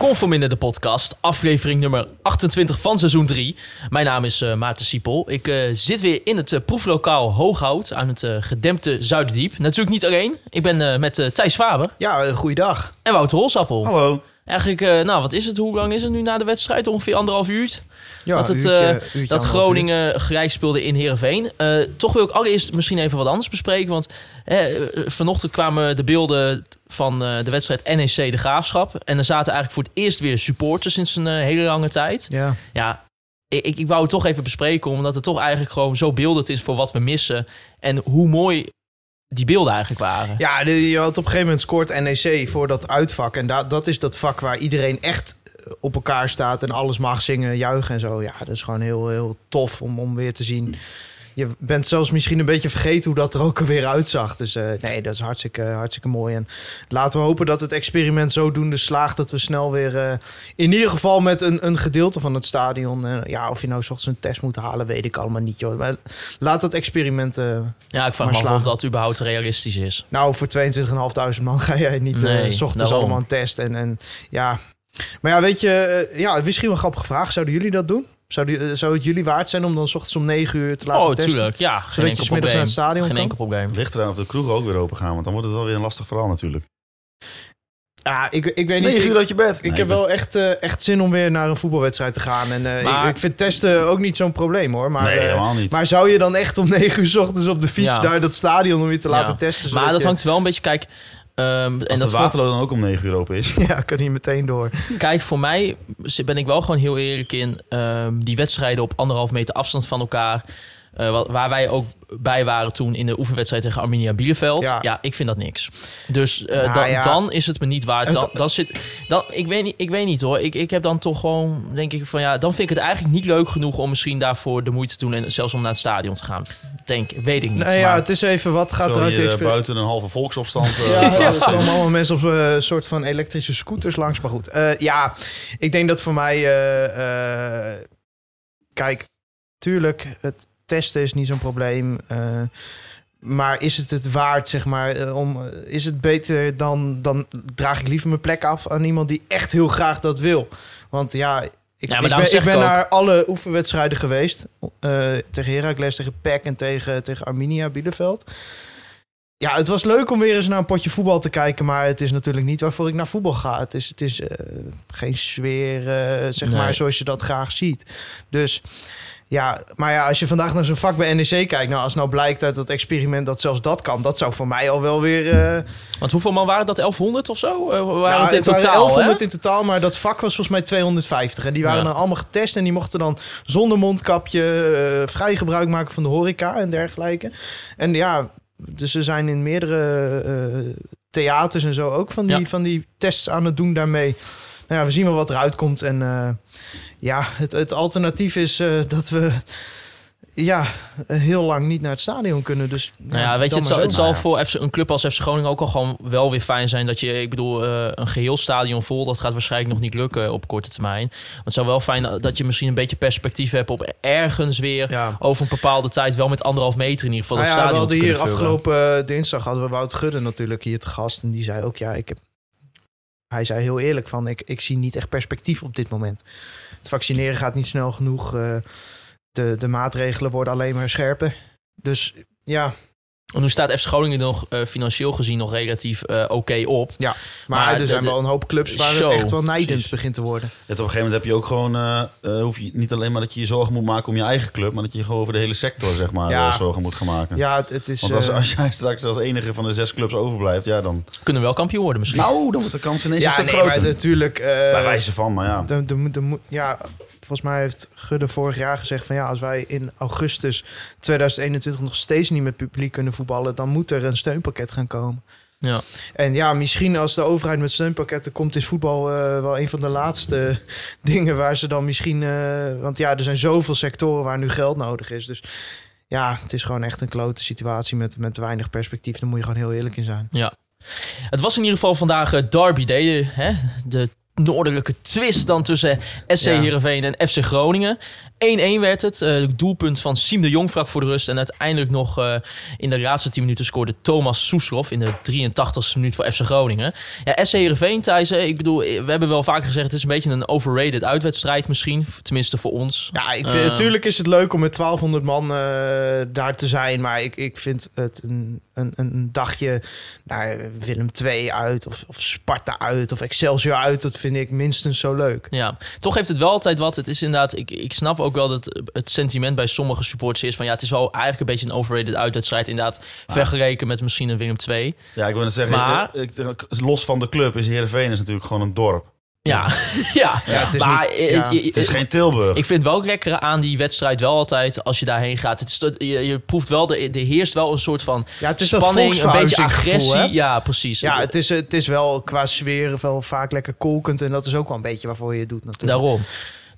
Conforminder de podcast, aflevering nummer 28 van seizoen 3. Mijn naam is eh, Maarten Siepel. Ik eh, zit weer in het eh, proeflokaal Hooghout aan het gedempte Zuiderdiep. Natuurlijk niet alleen. Ik ben eh, met Thijs Faber Ja, uh, goeiedag. en Wouter Holsappel. Hallo. Eigenlijk, eh, nou wat is het? Hoe lang is het nu na de wedstrijd? Ongeveer anderhalf uur. Ja, dat het, uurtje- eh, uurtje, dat Groningen gelijk speelde in Heerenveen. Eh toch wil ik allereerst misschien even wat anders bespreken. Want vanochtend kwamen de beelden van de wedstrijd NEC De Graafschap. En er zaten eigenlijk voor het eerst weer supporters sinds een hele lange tijd. Ja. Ja, ik, ik wou het toch even bespreken. Omdat het toch eigenlijk gewoon zo beeldend is voor wat we missen. En hoe mooi die beelden eigenlijk waren. ja, je had op een gegeven moment scoort NEC voor dat uitvak. En da- dat is dat vak waar iedereen echt eh, op elkaar staat en alles mag zingen, juichen en zo. Ja, dat is gewoon heel, heel tof om, om weer te zien. Je bent zelfs misschien een beetje vergeten hoe dat er ook alweer uitzag. Dus eh, nee, dat is hartstikke, hartstikke mooi. En laten we hopen dat het experiment zodoende slaagt... dat we snel weer eh, in ieder geval met een, een gedeelte van het stadion... eh, ja, of je nou ochtends een test moet halen, weet ik allemaal niet. Joh. Maar laat dat experiment... Ja, ik vraag Maar me af of dat überhaupt realistisch is. nou, voor 22.500 man ga jij niet Nee, s ochtends allemaal een test. En, en ja. Maar ja, weet je, ja, misschien wel een grappige vraag. Zouden jullie dat doen? Zou, die, eh, zou het jullie waard zijn om dan s ochtends om 9 uur te laten Oh, testen? tuurlijk. Ja, geen Zodat je enkel 's middags probleem. naar het stadion Geen kan? enkel probleem. Ligt eraan of de kroegen ook weer open gaan, want dan wordt het wel weer een lastig verhaal natuurlijk. Ja, ik, ik weet niet. 9 uur uit je bed. ik heb wel echt, eh, echt zin om weer naar een voetbalwedstrijd te gaan. En eh, Maar- ik, ik vind testen ook niet zo'n probleem hoor. Maar, nee, helemaal niet. maar zou je dan echt om 9 uur 's ochtends op de fiets Ja. naar dat stadion om je te laten Ja. testen? Maar dat je- hangt wel een beetje... Kijk, ehm, en Als dat het valt- Waterloo dan ook om 9 uur open is. Ja, kan hier meteen door. Kijk, voor mij ben ik wel gewoon heel eerlijk in ehm, die wedstrijden op anderhalf meter afstand van elkaar. Eh, wa- waar wij ook bij waren toen in de oefenwedstrijd tegen Arminia Bielefeld. Ja, Ja. ik vind dat niks. Dus eh, Nou dan, ja. dan is het me niet waard. Dan, dan zit, dan, ik, weet niet, ik weet niet hoor. Ik, ik heb dan toch gewoon, denk ik van ja, dan vind ik het eigenlijk niet leuk genoeg om misschien daarvoor de moeite te doen en zelfs om naar het stadion te gaan. Denk, weet ik niet. Nou ja, het is even wat gaat er uit eh, buiten een halve volksopstand. eh, Ja, er komen allemaal mensen op een soort van elektrische scooters langs. Maar goed, Eh, ja, ik denk dat voor mij... eh, eh, kijk, tuurlijk, het testen is niet zo'n probleem. eh, maar is het het waard, zeg maar, eh, om, eh, is het beter dan, dan draag ik liever mijn plek af aan iemand die echt heel graag dat wil. Want ja, ik, Ja, ik ben, ik naar alle oefenwedstrijden geweest. eh, tegen Heracles, tegen PEC en tegen, tegen Arminia Bielefeld. Ja, het was leuk om weer eens naar een potje voetbal te kijken. Maar het is natuurlijk niet waarvoor ik naar voetbal ga. Het is, het is eh, geen sfeer, eh, zeg Nee. maar, zoals je dat graag ziet. Dus ja, maar ja, als je vandaag naar zo'n vak bij NEC kijkt... nou, als nou blijkt uit dat experiment dat zelfs dat kan... dat zou voor mij al wel weer... eh, Want hoeveel man waren dat? 1100 of zo? Waren nou, het in het totaal, 1100 hè? in totaal, maar dat vak was volgens mij 250. En die waren Ja. dan allemaal getest en die mochten dan zonder mondkapje vrij gebruik maken van de horeca en dergelijke. En ja, dus ze zijn in meerdere eh, theaters en zo ook van die, Ja. van die tests aan het doen daarmee. Nou ja, we zien wel wat eruit komt. En eh, ja, het, het alternatief is eh, dat we ja, heel lang niet naar het stadion kunnen. Dus Nou ja, weet je, het zal, het zo. zal voor FC, een club als FC Groningen ook al gewoon wel weer fijn zijn dat je, ik bedoel, eh, een geheel stadion vol, dat gaat waarschijnlijk nog niet lukken op korte termijn. Maar het zou wel fijn dat je misschien een beetje perspectief hebt op ergens weer Ja. over een bepaalde tijd wel met anderhalf meter in ieder geval Nou dat ja, we stadion te hadden hier vullen. afgelopen eh, dinsdag hadden we Wout Gudde natuurlijk hier te gast. En die zei ook, ja, ik heb... Hij zei heel eerlijk van, ik, ik zie niet echt perspectief op dit moment. Het vaccineren gaat niet snel genoeg. eh, de, de maatregelen worden alleen maar scherper. Dus ja, En nu staat FC Groningen nog eh, financieel gezien nog relatief eh, oké op. maar, Maar er zijn de- wel een hoop clubs waar het echt wel nijdend precies. begint te worden. Ja, op een gegeven moment heb je ook gewoon, eh, eh, hoef je niet alleen maar dat je je zorgen moet maken om je eigen club, maar dat je gewoon over de hele sector zeg maar Ja. zorgen moet gaan maken. Ja, het, het is... Want als, als jij straks als enige van de zes clubs overblijft, ja dan... Kunnen we wel kampioen worden misschien. Nou, dan wordt de kans ineens een ja, stuk nee, groter. maar natuurlijk... eh, Bij wijze van, maar ja. De, de, de, moet- ja, volgens mij heeft Gudde vorig jaar gezegd van ja, als wij in augustus 2021 nog steeds niet met publiek kunnen voetballen, dan moet er een steunpakket gaan komen. Ja. En ja, misschien als de overheid met steunpakketten komt, is voetbal eh, wel een van de laatste dingen waar ze dan misschien. eh, want ja, er zijn zoveel sectoren waar nu geld nodig is. Dus ja, het is gewoon echt een klote situatie met, met weinig perspectief. Daar moet je gewoon heel eerlijk in zijn. Ja. Het was in ieder geval vandaag eh, Derby Day. Hè? De noordelijke twist dan tussen SC Ja. Heerenveen en FC Groningen. 1-1 werd het. Eh, doelpunt van Siem de Jong vlak voor de rust. En uiteindelijk nog eh, in de laatste 10 minuten scoorde Thomas Soeslof in de 83ste minuut voor FC Groningen. Ja, SC Heerenveen, Thijs, ik bedoel, eh, we hebben wel vaker gezegd... het is een beetje een overrated uitwedstrijd misschien. Tenminste voor ons. Ja, ik vind, natuurlijk is het leuk om met 1200 man daar te zijn. Maar ik, ik vind het een, een, een dagje naar Willem II uit. Of, of Sparta uit. Of Excelsior uit. Dat vind ik minstens zo leuk. Ja, toch heeft het wel altijd wat. Het is inderdaad, ik, ik snap ook wel dat het sentiment bij sommige supporters is van ja, het is wel eigenlijk een beetje een overrated uitwedstrijd. Inderdaad, vergeleken met misschien een Willem 2. Ja, ik wil zeggen, Maar- eh, ik, los van de club is Heerenveen is natuurlijk gewoon een dorp. Ja, ja. Ja, het is maar niet- het- ja. je- Het is geen Tilburg. ik vind wel het lekkere aan die wedstrijd wel altijd als je daarheen gaat. Het is, dat- je, je proeft wel, de, er heerst wel een soort van Ja, het is dat spanning, een beetje agressie. Ja, precies. Ja, het is, het is wel qua sfeer wel vaak lekker kolkend. En dat is ook wel een beetje waarvoor je het doet natuurlijk. Daarom.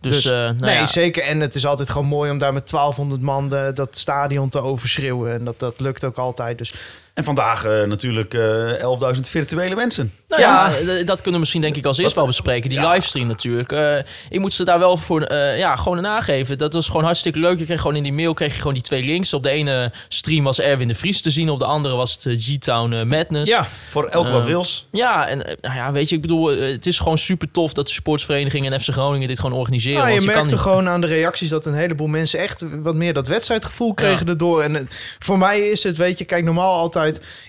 Dus, Dus, eh, nou nee, ja. zeker. En het is altijd gewoon mooi om daar met 1200 man de- dat stadion te overschreeuwen. En dat, dat lukt ook altijd. Dus En vandaag eh, natuurlijk eh 11.000 virtuele mensen. Nou ja, Ja. d- dat kunnen we misschien denk ik als eerst wel bespreken. Die livestream natuurlijk. Eh, ik moet ze daar wel voor eh, ja, gewoon een nageven. Dat was gewoon hartstikke leuk. Je kreeg gewoon in die mail kreeg je gewoon die twee links. Op de ene stream was Erwin de Vries te zien. Op de andere was het eh, G-Town eh, Madness. ja, Voor elk wat Eh, wils. Ja, en eh, nou ja, weet je, ik bedoel, eh, het is gewoon super tof dat de sportsvereniging en FC Groningen dit gewoon organiseren. Nou, je want je merkte gewoon aan de reacties dat een heleboel mensen echt wat meer dat wedstrijdgevoel kregen erdoor. En eh, voor mij is het, weet je, kijk, normaal altijd,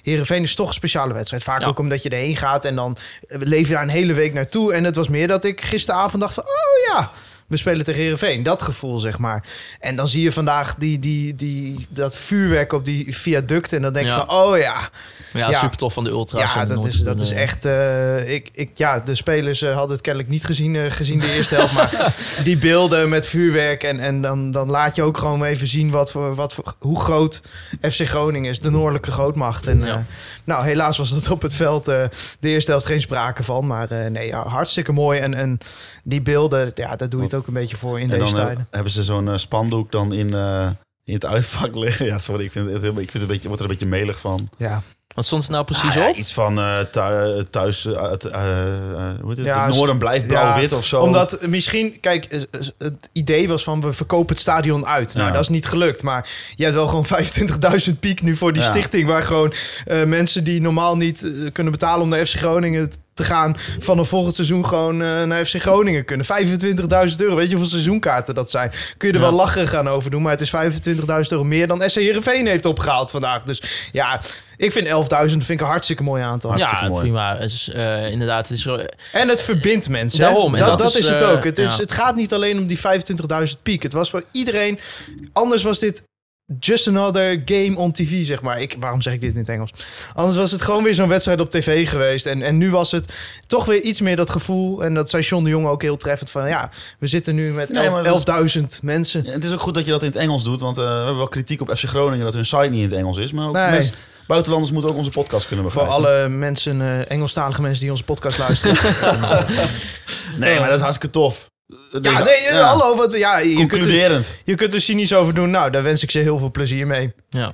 Heerenveen is toch een speciale wedstrijd. Vaak Ja. ook omdat je erheen gaat en dan eh, leef je daar een hele week naartoe. En het was meer dat ik gisteravond dacht van, oh ja, we spelen tegen Heerenveen. Dat gevoel, zeg maar. En dan zie je vandaag die, die, die, dat vuurwerk op die viaduct en dan denk je Ja. van, oh ja. Ja, ja. super tof van de ultras. Ja, dat is, dat is eh, echt. eh, ik, ik, ja, de spelers eh, hadden het kennelijk niet gezien, gezien de eerste helft. Maar die beelden met vuurwerk. En, en dan, dan laat je ook gewoon even zien wat voor, wat voor, hoe groot FC Groningen is. De noordelijke grootmacht. En, Ja. nou, helaas was dat op het veld de eerste helft geen sprake van. Maar nee, ja, hartstikke mooi. En, en die beelden, ja, daar doe je het ook een beetje voor in En deze dan eh, tijden. hebben ze zo'n eh, spandoek dan in, eh, in het uitvak liggen. Ja, sorry, ik vind het, heel, ik vind het een beetje, word er een beetje melig van. Ja. Wat stond er nou precies Ah, ja, op? iets van eh, thu- thuis, eh, het, hoe heet het? Ja, het Noorden blijft ja, blauw-wit of zo. Omdat misschien, kijk, het idee was van we verkopen het stadion uit. Nou, Ja. dat is niet gelukt. Maar je hebt wel gewoon 25.000 piek nu voor die Ja. stichting. Waar gewoon eh, mensen die normaal niet kunnen betalen om naar FC Groningen te gaan. van een volgend seizoen gewoon eh, naar FC Groningen kunnen. 25.000 euro. Weet je hoeveel seizoenkaarten dat zijn? Kun je er Ja. wel lachen gaan over doen. Maar het is 25.000 euro meer dan SC Heerenveen heeft opgehaald vandaag. Dus ja, ik vind 11.000 vind ik een hartstikke mooi aantal. hartstikke ja, mooi. prima. Het is, eh, inderdaad, het is En het verbindt mensen. Daarom, Dat, dat dat, is, is, het eh, ook. Het, is, ja. het gaat niet alleen om die 25.000 piek. Het was voor iedereen. Anders was dit just another game on TV, zeg maar. Ik, waarom zeg ik dit in het Engels? Anders was het gewoon weer zo'n wedstrijd op tv geweest. En, en nu was het toch weer iets meer dat gevoel. En dat zei John de Jong ook heel treffend van... ja, we zitten nu met Nee, maar elf- dat- 11.000 mensen. Ja, het is ook goed dat je dat in het Engels doet, want eh, we hebben wel kritiek op FC Groningen dat hun site niet in het Engels is. Maar ook Nee. mensen- buitenlanders moeten ook onze podcast kunnen Voor begrijpen. alle mensen, eh Engelstalige mensen die onze podcast luisteren. Nee, maar dat is hartstikke tof. Ja, Deze- nee, eh, hallo. Wat, ja, je, kunt er, je kunt er cynisch over doen. Nou, daar wens ik ze heel veel plezier mee. Ja.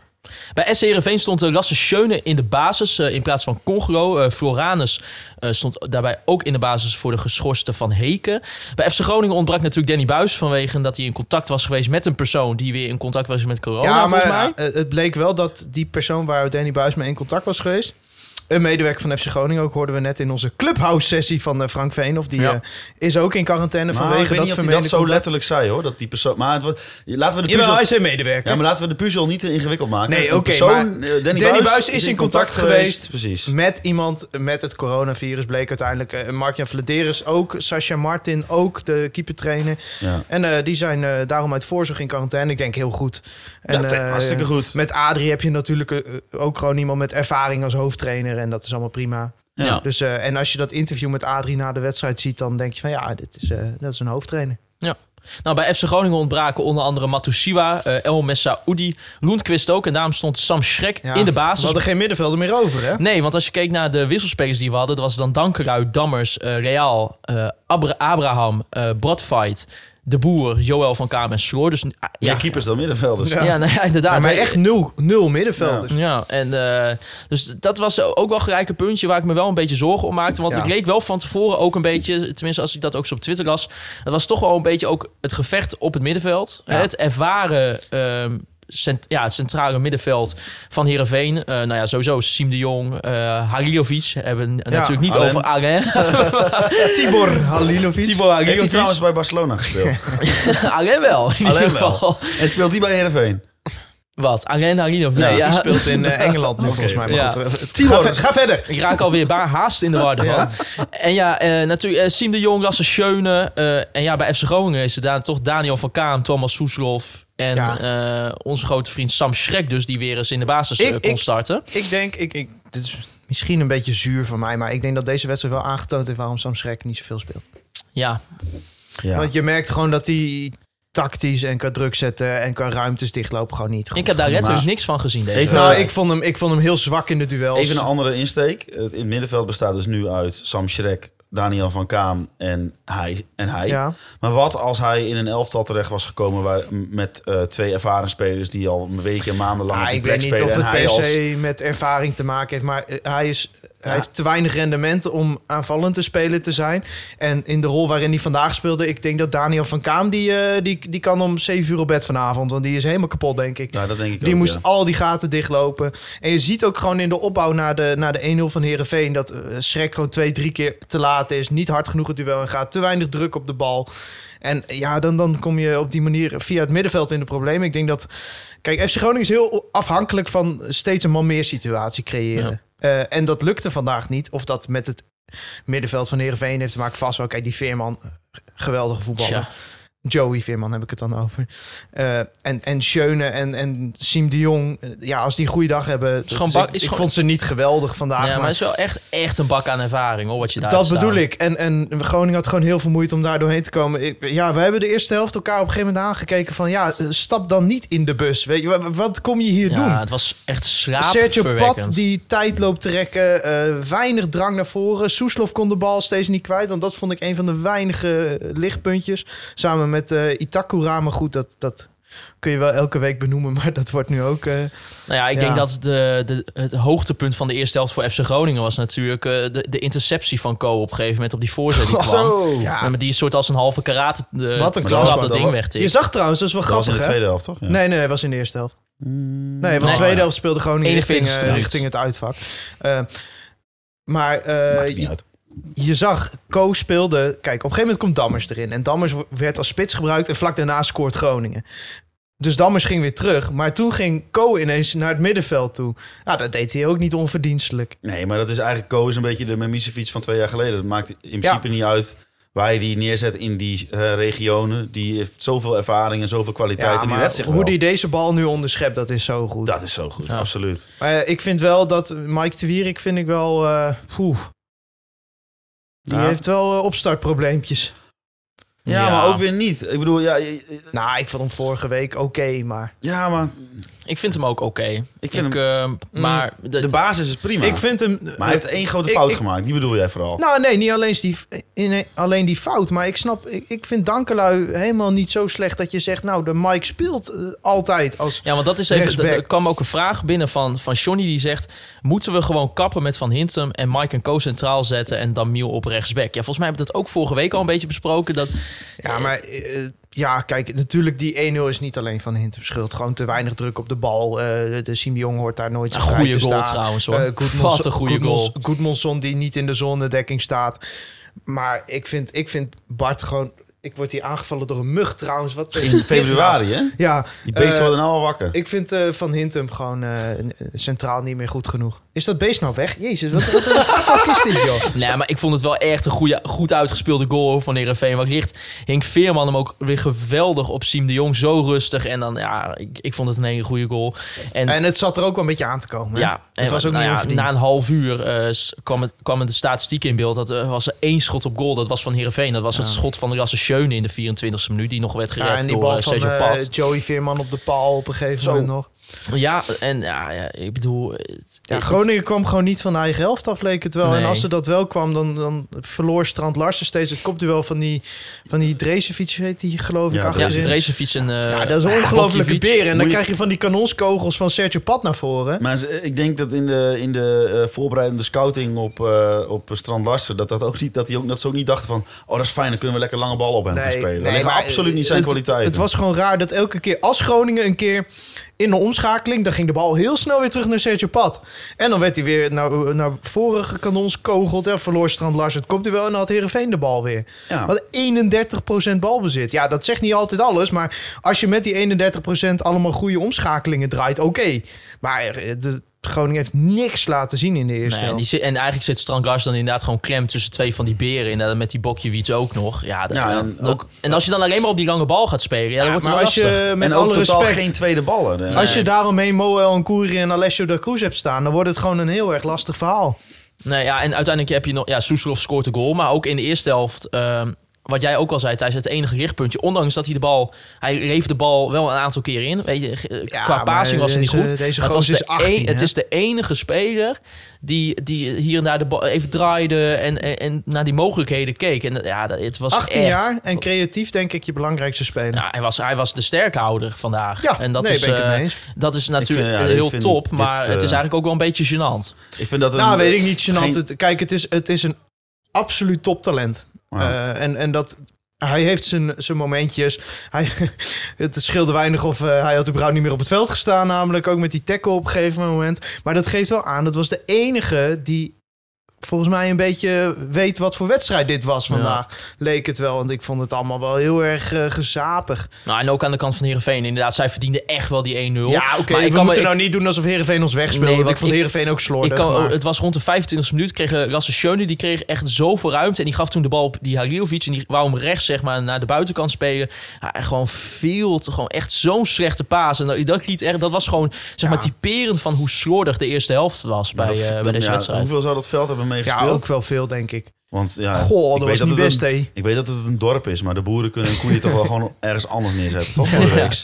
Bij SC Heerenveen stond uh, Lasse Schöne in de basis eh, in plaats van Congolo. Eh, Floranus eh, stond daarbij ook in de basis voor de geschorste Van Heken. Bij FC Groningen ontbrak natuurlijk Danny Buis vanwege dat hij in contact was geweest met een persoon die weer in contact was met corona, ja, maar volgens mij. eh, het bleek wel dat die persoon waar Danny Buis mee in contact was geweest... Een medewerker van FC Groningen, ook hoorden we net in onze Clubhouse-sessie van eh, Frank Veenhoff. Die Ja. eh, is ook in quarantaine Maar vanwege dat vermeende dat zo contact. letterlijk zei hoor, dat die persoon... Maar het wordt- laten we de puzzel... hij is een medewerker. Ja, maar laten we de puzzel niet te ingewikkeld maken. Nee, oké, eh, Danny, Danny Buis, is in contact geweest. Precies. Met iemand met het coronavirus bleek uiteindelijk uh, Mark-Jan Vladeris ook. Sascha Martin ook, de keepertrainer. Ja. En die zijn daarom uit voorzorg in quarantaine. Ik denk heel goed. En, Ja, hartstikke goed. Met Adrie heb je natuurlijk ook gewoon iemand met ervaring als hoofdtrainer. En dat is allemaal prima. Ja. Dus, eh, en als je dat interview met Adrie na de wedstrijd ziet, dan denk je van ja, dit is, eh, dat is een hoofdtrainer. Nou, bij FC Groningen ontbraken onder andere Matusiwa, eh, El Messaoudi, Lundqvist ook. En daarom stond Sam Schrek Ja, in de We basis. hadden geen middenvelder meer over, hè? Nee, want als je keek naar de wisselspelers die we hadden... dat was dan Dankerui, Dammers, eh, Real, eh, Abra- Abraham, eh Bradfight, De Boer, Joël van Kamer en Sloor. Dus, ah, Ja, ja, keepers dan middenvelders. Ja. ja, nou ja, inderdaad. Maar echt nul, nul middenvelders. Ja, en eh, dus dat was ook wel gelijk een puntje waar ik me wel een beetje zorgen om maakte. Want Ja. ik leek wel van tevoren ook een beetje, tenminste als ik dat ook zo op Twitter las, het was toch wel een beetje ook het gevecht op het middenveld. Ja. Het ervaren, ehm, cent- ja, het centrale middenveld van Heerenveen. Eh nou ja, sowieso Siem de Jong, eh Halilovic hebben natuurlijk niet Alain. over Alain. Tibor Halilovic. Tibor Heeft hij trouwens bij Barcelona gespeeld? Alain wel, in Alain ieder wel. geval. en speelt hij bij Heerenveen? Wat? Alain Halilovic? Nee, Nee, ja. Die speelt in eh, Engeland nu, volgens mij. Maar Ja. goed, eh. Ga, ve- ga verder. Ik raak alweer baar haast in de war. Ja. En ja, eh, natuurlijk eh, Siem de Jong, Lasse Schöne. eh, en ja, bij FC Groningen is het daar toch Daniel van Kaam, Thomas Soeslof... en Ja. eh, onze grote vriend Sam Schrek dus, die weer eens in de basis Ik- kon ik- starten. Ik denk, ik, ik, dit is misschien een beetje zuur van mij, maar ik denk dat deze wedstrijd wel aangetoond heeft waarom Sam Schrek niet zoveel speelt. Ja, Ja. Want je merkt gewoon dat hij tactisch en qua druk zetten en qua ruimtes dichtlopen gewoon niet goed ik heb daar letterlijk maar- niks van gezien deze Even- Nou, ik vond, hem, ik vond hem heel zwak in de duels. Even een andere insteek. Het in het middenveld bestaat dus nu uit Sam Schrek, Daniel van Kaam en hij. En hij. Ja. Maar wat als hij in een elftal terecht was gekomen waar, met eh, twee ervaren spelers die al weken en maanden lang Ah, ik weet niet spelen of het per als- met ervaring te maken heeft, maar eh, hij, is, hij Ja. heeft te weinig rendement om aanvallend te spelen te zijn. En in de rol waarin hij vandaag speelde, ik denk dat Daniel van Kaam, die, eh, die, die kan om 7 uur op bed vanavond, want die is helemaal kapot, denk ik. Ja, dat denk ik Die ook, moest ja. al die gaten dichtlopen. En je ziet ook gewoon in de opbouw naar de, naar de 1-0 van Herenveen dat eh Schrek gewoon twee, drie keer te laat is. Niet hard genoeg het duel en gaat. Te weinig druk op de bal. En ja, dan, dan kom je op die manier via het middenveld in de problemen. Ik denk dat. Kijk, FC Groningen is heel afhankelijk van steeds een man meer situatie creëren. Eh, en dat lukte vandaag niet. Of dat met het middenveld van Herenveen heeft te maken. Vast wel. Kijk, die Veerman, geweldige voetballer. Tja. Joey Veerman heb ik het dan over. Eh, en, en Schöne en, en Siem de Jong. eh, Ja, als die een goede dag hebben. is- bak- ik, is ik gewoon- vond ze niet geweldig vandaag. ja, maar maar het is wel echt, echt een bak aan ervaring, hoor, wat je daar dat staan. bedoel ik. En, en Groningen had gewoon heel veel moeite om daar doorheen te komen. Ik, ja, we hebben de eerste helft elkaar op een gegeven moment aangekeken van... ja, eh, stap dan niet in de bus. Weet je, wat, kom je hier Ja, doen? het was echt Sergio slaapverwekkend. Pat die tijd loopt te rekken. weinig drang naar voren. Soeslof kon de bal steeds niet kwijt. Want dat vond ik een van de weinige lichtpuntjes. Samen met eh Itakura. Maar goed, dat, dat kun je wel elke week benoemen. Maar dat wordt nu ook... eh, Nou ja, ik Ja. denk dat de, de, het hoogtepunt van de eerste helft voor FC Groningen was natuurlijk eh, de, de interceptie van Co op een gegeven moment op die voorzet die kwam. Zo. ja, met die soort als een halve karate de, Wat een dat ding weg je zag trouwens, dat is wel Dat was in grappig de tweede helft, toch? Ja. Nee, nee, nee, was in de eerste helft. Mm, Nee, want Nee. de tweede helft speelde Groningen richting, 41ste minuut. richting het uitvak. Eh, maar eh, Maakt niet uit. Je zag, Co speelde... Kijk, op een gegeven moment komt Dammers erin. En Dammers werd als spits gebruikt en vlak daarna scoort Groningen. Dus Dammers ging weer terug. Maar toen ging Co ineens naar het middenveld toe. Nou, dat deed hij ook niet onverdienstelijk. Nee, maar dat is eigenlijk Ko is een beetje de Memisevic van twee jaar geleden. Dat maakt in principe niet uit waar je die neerzet in die eh, regionen. Die heeft zoveel ervaring en zoveel kwaliteit. Ja, en die maar redt zich hoe die deze bal nu onderschept, dat is zo goed. Dat is zo goed, Ja. absoluut. Maar eh, ik vind wel dat Mike de Wierik vind ik wel... eh, poeh. Die Ja. heeft wel eh, opstartprobleempjes. Ja, Ja. maar ook weer niet. Ik bedoel, ja, je- je- Nou, ik vond hem vorige week oké, maar... ja maar Ik vind hem ook oké. ik vind hem, eh, maar de, de basis is prima. Ik vind hem... maar hij heeft één grote ik- fout ik- gemaakt. Die bedoel jij vooral. Nou, nee, niet alleen die, in, alleen die fout. Maar ik snap, ik, ik vind Dankelui helemaal niet zo slecht dat je zegt... Nou, de Mike speelt eh, altijd als... Ja, want dat is even. Er kwam ook een vraag binnen van, van Johnny die zegt: Moeten we gewoon kappen met Van Hintem en Mike en Co centraal zetten en dan Miel op rechtsback? Ja, volgens mij hebben we dat ook vorige week al een beetje besproken. Dat, Ja, maar... eh, ja, kijk, natuurlijk die 1-0 is niet alleen van Hintem schuld. Gewoon te weinig druk op de bal. Eh, de, Jong hoort daar nooit zo goede te goal staan. trouwens hoor. Goedmanson- Wat een goede goal. Goedmanson die niet in de zonnedekking staat. Maar ik vind, ik vind Bart gewoon... Ik word hier aangevallen door een mug trouwens. Wat In februari, hè? Ja, Die beesten eh, worden nou al wakker. Ik vind eh, Van Hintem gewoon eh, centraal niet meer goed genoeg. Is dat beest nou weg? Jezus, wat, wat de fuck is dit, joh? Nee, maar ik vond het wel echt een goede, goed uitgespeelde goal hoor, van Heerenveen. Wat ligt Henk Veerman hem ook weer geweldig op Siem de Jong. Zo rustig. En dan, ja, ik, ik vond het een hele goede goal. En, En het zat er ook wel een beetje aan te komen. hè? ja, het en, was ook nou niet ja. Na een half uur eh, kwam, het, kwam het de statistiek in beeld. Dat er was er één schot op goal. Dat was van Heerenveen. Dat was het schot van Rasse Schöne in de 24e minuut. Die nog werd Ja, gered en die door bal eh, van Sergio eh, Pat. Joey Veerman op de paal op een gegeven Zo. moment nog. Ja, en ja, ja, ik bedoel... het- Ja, het- Groningen kwam gewoon niet van de eigen helft af, leek het wel. En Nee. als ze dat wel kwam, dan, dan verloor Strand Larsen steeds het kopduel van die, van die Drezefiets, heet die geloof ik, Ja, Ja, achterin. Drezefiets en... eh, Ja, dat is een ongelofelijke beer. En dan je- krijg je van die kanonskogels van Sergio Pat naar voren. Maar ik denk dat in de, in de eh, voorbereidende scouting op, eh op Strand Larsen... Dat, dat, ook niet, dat, die ook, dat ze ook niet dachten van... Oh, dat is fijn, dan kunnen we lekker lange bal op hem gaan spelen. dat ligt maar absoluut niet zijn het, kwaliteit. Het was gewoon raar dat elke keer als Groningen een keer in de omschakeling... dan ging de bal heel snel weer terug naar Sergio Pat. En dan werd hij weer naar, naar voren gekanonskogeld. En verloor Strand Lars het komt hij wel en dan had Heerenveen de bal weer. Ja. Wat 31% balbezit. Ja, dat zegt niet altijd alles. Maar als je met die 31% allemaal goede omschakelingen draait, oké. Maar eh, de, Groningen heeft niks laten zien in de eerste Nee, helft. en eigenlijk zit Strangars dan inderdaad gewoon klem tussen twee van die beren. Inderdaad, met die Bokjewiets ook nog. Ja, dat- Ja, ja, en dat- ook- en als je dan alleen maar op die lange bal gaat spelen, ja, dan Ja, wordt het maar wel als lastig. je met en alle respect... geen tweede ballen. Als je daaromheen Moel en Koeri en Alessio da Cruz hebt staan... dan wordt het gewoon een heel erg lastig verhaal. Nee, ja, en uiteindelijk heb je nog... Ja, Soeslof scoort een goal. Maar ook in de eerste helft... ehm, wat jij ook al zei, tijdens het enige richtpuntje. Ondanks dat hij de bal... Hij reef de bal wel een aantal keer in. Weet je, Ja, qua passing was het niet goed. deze het, was de is 18, een- het is de enige speler die, die hier en daar de bal even draaide... en, en, en naar die mogelijkheden keek. En ja, het was 18 echt... jaar en creatief denk ik je belangrijkste speler. Ja, hij was, hij was de sterkhouder vandaag. Ja, en dat nee, is, ben ik het eh, mee eens. dat is natuurlijk vind, ja, ik heel vind top. dit, Maar het is eh, eigenlijk ook wel een beetje gênant. Ik vind dat een, nou, weet ik niet, gênant. geen- Het- Kijk, het is, het is een absoluut toptalent. Eh, en, en dat... Hij heeft zijn, zijn momentjes. Hij, het scheelde weinig of eh, hij had überhaupt niet meer op het veld gestaan. Namelijk ook met die tackle op een gegeven moment. Maar dat geeft wel aan. Dat was de enige die volgens mij een beetje weet wat voor wedstrijd dit was vandaag. Leek het wel. Want ik vond het allemaal wel heel erg eh, gezapig. Nou, en ook aan de kant van Heerenveen. Inderdaad, zij verdienden echt wel die 1-0. Ja, oké. We kan moeten me- nou niet doen alsof Heerenveen ons wegspeelde. Nee, ik vond Heerenveen ook slordig. Ik kan, maar- Het was rond de 25e minuut. Kreeg eh, Lasse Schöne, die kreeg echt zoveel ruimte. En die gaf toen de bal op die Halilovic. En die wou hem rechts zeg maar, naar de buitenkant spelen. Ja, gewoon veel, te- gewoon echt zo'n slechte paas. En dat, dat, liet echt, dat was gewoon zeg maar, typerend van hoe slordig de eerste helft was bij, dat- eh, bij deze ja, wedstrijd. Hoeveel zou dat veld hebben ja, ook wel veel, denk ik. Want ja, Goh, ik dat weet was niet best, een, hé. Ik weet dat het een dorp is, maar de boeren kunnen hun koeien toch wel gewoon ergens anders neerzetten, toch? Voor de Ja. week.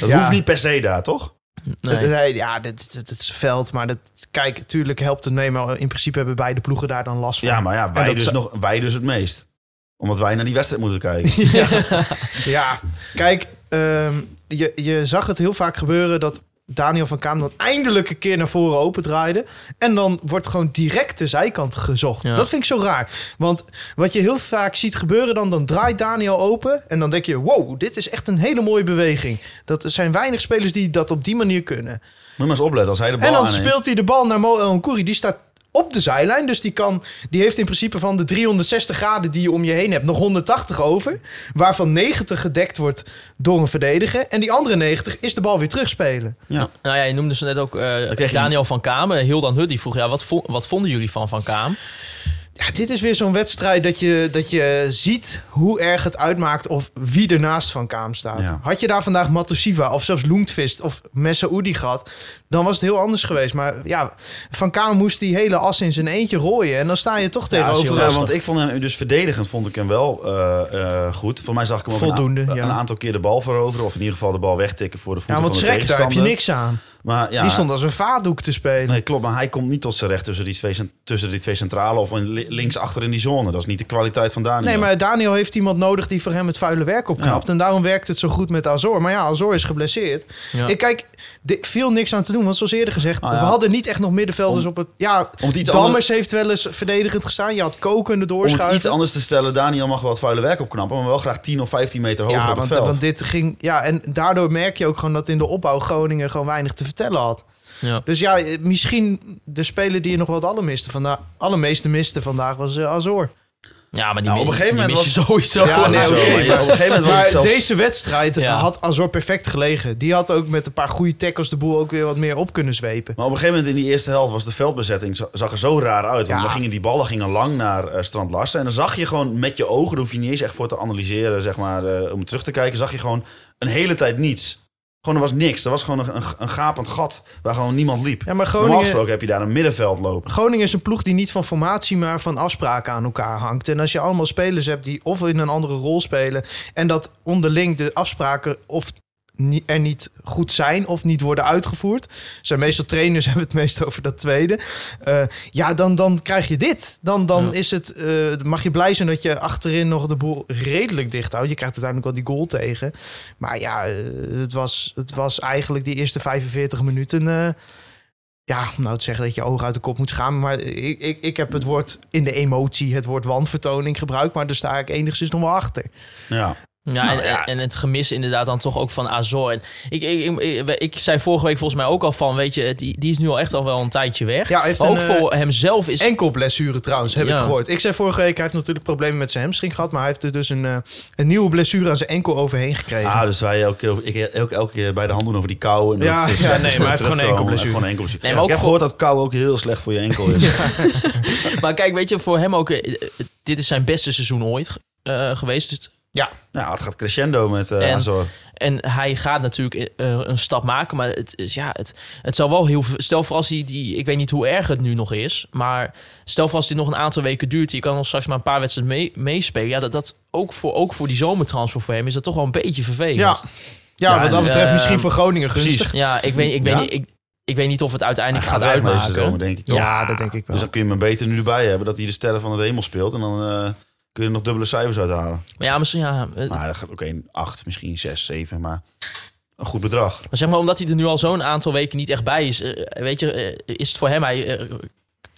Dat Ja. hoeft niet per se daar, toch? Nee. Nee, ja, dit, dit, dit is veld. Maar dat, kijk, tuurlijk helpt het mee. Maar in principe hebben beide ploegen daar dan last van. Ja, maar ja, wij dat dus, nog, wij dus het meest. Omdat wij naar die wedstrijd moeten kijken. Ja, kijk, ehm, je, je zag het heel vaak gebeuren dat Daniel van Kaam dan eindelijk een keer naar voren opendraaide. En dan wordt gewoon direct de zijkant gezocht. Ja. Dat vind ik zo raar. Want wat je heel vaak ziet gebeuren dan, dan draait Daniel open. En dan denk je, wow, dit is echt een hele mooie beweging. Dat er zijn weinig spelers die dat op die manier kunnen. Moet maar eens opletten, als hij de bal En dan aanneemt. speelt hij de bal naar Mo El. Die staat op de zijlijn. Dus die, kan, die heeft in principe van de 360 graden die je om je heen hebt... nog 180 over. Waarvan 90 gedekt wordt door een verdediger. En die andere 90 is de bal weer terugspelen. Ja. Nou ja, je noemde ze net ook eh, je- Daniel van Kamen. Hildan Hut die vroeg, ja, wat, vo- wat vonden jullie van Van Kaam? Ja, dit is weer zo'n wedstrijd dat je, dat je ziet hoe erg het uitmaakt... of wie er naast Van Kaam staat. Ja. Had je daar vandaag Matosiva of zelfs Loentvist of Messaoudi gehad... dan was het heel anders geweest. Maar ja, Van Kaam moest die hele as in zijn eentje rooien. En dan sta je toch tegenover... Ja, want ik vond hem dus verdedigend vond ik hem wel eh, eh, goed. Voor mij zag ik hem ook Voldoende, een, ja. een aantal keer de bal veroveren. Of in ieder geval de bal wegtikken voor de voeten ja, want van de Schrek, daar heb je niks aan. Maar ja, Die stond als een vaatdoek te spelen. Nee, klopt. Maar hij komt niet tot zijn recht tussen die twee, tussen die twee centrale of in li- links achter in die zone. Dat is niet de kwaliteit van Daniel. Nee, maar Daniel heeft iemand nodig die voor hem het vuile werk opknapt. Ja. En daarom werkt het zo goed met Azor. Maar ja, Azor is geblesseerd. Ja. Ik kijk, er viel niks aan te doen. Want zoals eerder gezegd, Ah, ja. we hadden niet echt nog middenvelders Om- op het... Ja, om het iets Dammers anders- heeft wel eens verdedigend gestaan. Je had Ko kunnen Om het doorschuiven. iets anders te stellen, Daniel mag wel het vuile werk opknappen, maar wel graag 10 of 15 meter hoger ja, op het want, veld. want dit ging... Ja, en daardoor merk je ook gewoon dat in de opbouw Groningen gewoon weinig te vertellen had. Ja. Dus ja, misschien de speler die je nog wat allermiste vandaag, allermeeste miste vandaag was eh, Azor. ja, maar die, Nou, op een gegeven moment je sowieso. Ja, nee, maar maar- op een gegeven moment was Maar het zelfs... deze wedstrijd Ja. had Azor perfect gelegen. Die had ook met een paar goede tackles de boel ook weer wat meer op kunnen zwepen. Maar op een gegeven moment in die eerste helft was de veldbezetting za- zag er zo raar uit. Want Ja. dan gingen die ballen gingen lang naar eh, Strand Larsen. En dan zag je gewoon met je ogen, daar hoef je niet eens echt voor te analyseren, zeg maar, eh, om terug te kijken, zag je gewoon een hele tijd niets. Gewoon, er was niks. Er was gewoon een, een, gapend gat waar gewoon niemand liep. Ja, maar Normaal Groningen, gesproken heb je daar een middenveld lopen. Groningen is een ploeg die niet van formatie, maar van afspraken aan elkaar hangt. En als je allemaal spelers hebt die of in een andere rol spelen... en dat onderling de afspraken of er niet goed zijn of niet worden uitgevoerd... zijn meestal trainers, hebben het meest over dat tweede... Eh, ja, dan, dan krijg je dit. Dan, dan is het, eh, mag je blij zijn dat je achterin nog de boel redelijk dicht houdt. Je krijgt uiteindelijk wel die goal tegen. Maar ja, eh, het, was, het was eigenlijk die eerste 45 minuten... ja, om nou te zeggen dat je ogen uit de kop moet schamen. Maar ik, ik, ik heb het woord in de emotie, het woord wanvertoning gebruikt. Maar daar sta ik enigszins nog wel achter. Ja. Ja, Nou, en, ja. en het gemis inderdaad dan toch ook van Azor. En ik, ik, ik, ik, zei vorige week volgens mij ook al van, weet je, die, die is nu al echt al wel een tijdje weg. Ja, hij heeft maar ook een, eh, voor hemzelf is... Enkel blessure trouwens, heb Ja. ik gehoord. Ik zei vorige week, hij heeft natuurlijk problemen met zijn hamstring gehad. Maar hij heeft er dus een, eh, een nieuwe blessure aan zijn enkel overheen gekregen. Ah, dus wij elke keer, ik, elke, elke keer bij de hand doen over die kou. En Ja, dat ja, nee, maar hij heeft gewoon een enkel blessure. Gewoon een enkel blessure. Nee, maar ook ik heb voor- gehoord dat kou ook heel slecht voor je enkel is. Maar kijk, weet je, voor hem ook... eh, dit is zijn beste seizoen ooit eh, geweest. Dus- Nou, het gaat crescendo met eh En- Azor. En hij gaat natuurlijk eh, een stap maken. Maar het, is, ja, het, het zal wel heel veel... Stel voor als die, die... Ik weet niet hoe erg het nu nog is. Maar stel voor als dit nog een aantal weken duurt... Je kan nog straks maar een paar wedstrijden mee, meespelen. Ja, dat, dat ook, voor, ook voor die zomertransfer voor hem... is dat toch wel een beetje vervelend. ja. ja, Ja, wat dat betreft eh, misschien voor Groningen precies. gunstig. Ja, ik weet, ik, weet Ja? niet, ik, ik weet niet of het Hij uiteindelijk gaat gaat weg deze uitmaken. zomer, denk ik toch? Ja, dat denk ik wel. Dus dan kun je hem beter nu erbij hebben. Dat hij de sterren van het hemel speelt. En dan eh, kun je er nog dubbele cijfers uithalen. Maar ja, misschien ja. eh, Maar dat gaat ook een 8, misschien 6, 7. Maar een goed bedrag. Maar zeg maar, omdat hij er nu al zo'n aantal weken niet echt bij is, eh, weet je, eh, is het voor hem, hij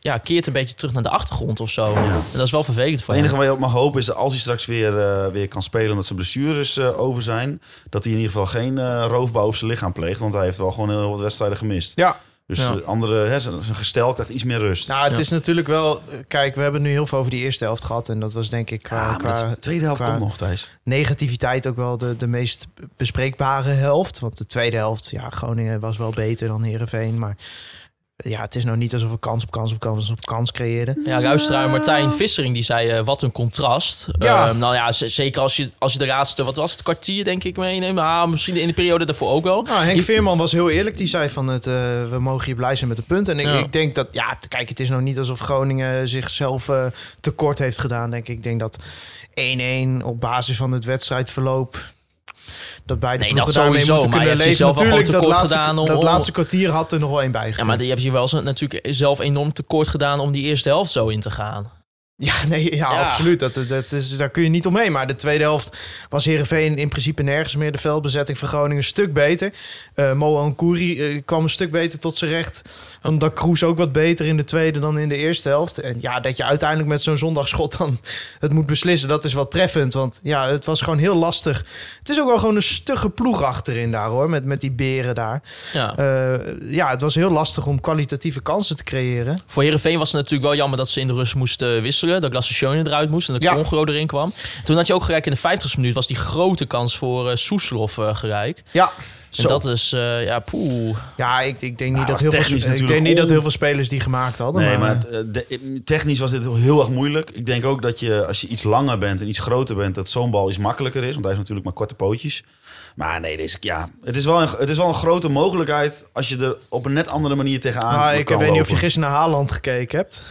ja, keert een beetje terug naar de achtergrond of zo. En dat is wel vervelend voor Het enige hem. waar je op mag hopen is dat als hij straks weer, eh, weer kan spelen... omdat zijn blessures over zijn... dat hij in ieder geval geen eh, roofbouw op zijn lichaam pleegt. Want hij heeft wel gewoon heel wat wedstrijden gemist. Ja, Dus Ja. eh, andere, hè, zijn gestel krijgt iets meer rust. nou, het Ja. is natuurlijk wel... eh, Kijk, we hebben nu heel veel over die eerste helft gehad. En dat was denk ik qua, ja, maar qua tweede helft qua- komt nog, Thijs. negativiteit ook wel de, de meest bespreekbare helft. Want de tweede helft, ja, Groningen was wel beter dan Herenveen. Maar ja, het is nou niet alsof we kans op kans op kans op kans creëerden. Ja, luisteraar Martijn Vissering die zei, eh, wat een contrast. Ja. Eh, nou ja, zeker als je, als je de laatste, wat was het, kwartier denk ik meeneemt. Ah, misschien in de periode daarvoor ook wel. Nou, Henk Je- Veerman was heel eerlijk. Die zei van het, eh, we mogen hier blij zijn met de punten. En ik, Ja. ik denk dat, ja, kijk, het is nou niet alsof Groningen zichzelf eh, tekort heeft gedaan. Denk ik. ik denk dat 1-1 op basis van het wedstrijdverloop. Dat beide Nee, dat sowieso, moeten maar kunnen je hebt leven. Natuurlijk, dat laatste, gedaan om- dat laatste kwartier had er nog wel één bij Ja, maar die heb je wel natuurlijk zelf enorm tekort gedaan om die eerste helft zo in te gaan. Ja, nee, ja, Ja. absoluut. Dat, dat is, daar kun je niet omheen. Maar de tweede helft was Heerenveen in principe nergens meer. De veldbezetting van Groningen een stuk beter. Eh Mo Ankouri eh, kwam een stuk beter tot zijn recht. Kroes ook wat beter in de tweede dan in de eerste helft. En ja, dat je uiteindelijk met zo'n zondagschot dan het moet beslissen, dat is wel treffend. Want ja, het was gewoon heel lastig. Het is ook wel gewoon een stugge ploeg achterin daar hoor, met, met die beren daar. Ja. Eh, ja, het was heel lastig om kwalitatieve kansen te creëren. Voor Herenveen was het natuurlijk wel jammer dat ze in de rust moesten wisselen. Dat Glassation eruit moest en dat Ja. Congro erin kwam. Toen had je ook gelijk in de 50ste minuut was die grote kans voor eh Soeslof gelijk. Ja, En Zo. dat is, eh, ja, poeh. Ja, ik, ik denk Ja, niet dat heel veel, ik denk niet dat heel veel spelers die gemaakt hadden. Nee, maar, maar het, de- technisch was dit heel erg moeilijk. Ik denk ook dat je, als je iets langer bent en iets groter bent, dat zo'n bal iets makkelijker is. Want hij heeft natuurlijk maar korte pootjes. Maar nee, deze, ja, het, is wel een, het is wel een grote mogelijkheid als je er op een net andere manier tegenaan Ah, ik weet niet of je gisteren naar Haaland gekeken hebt.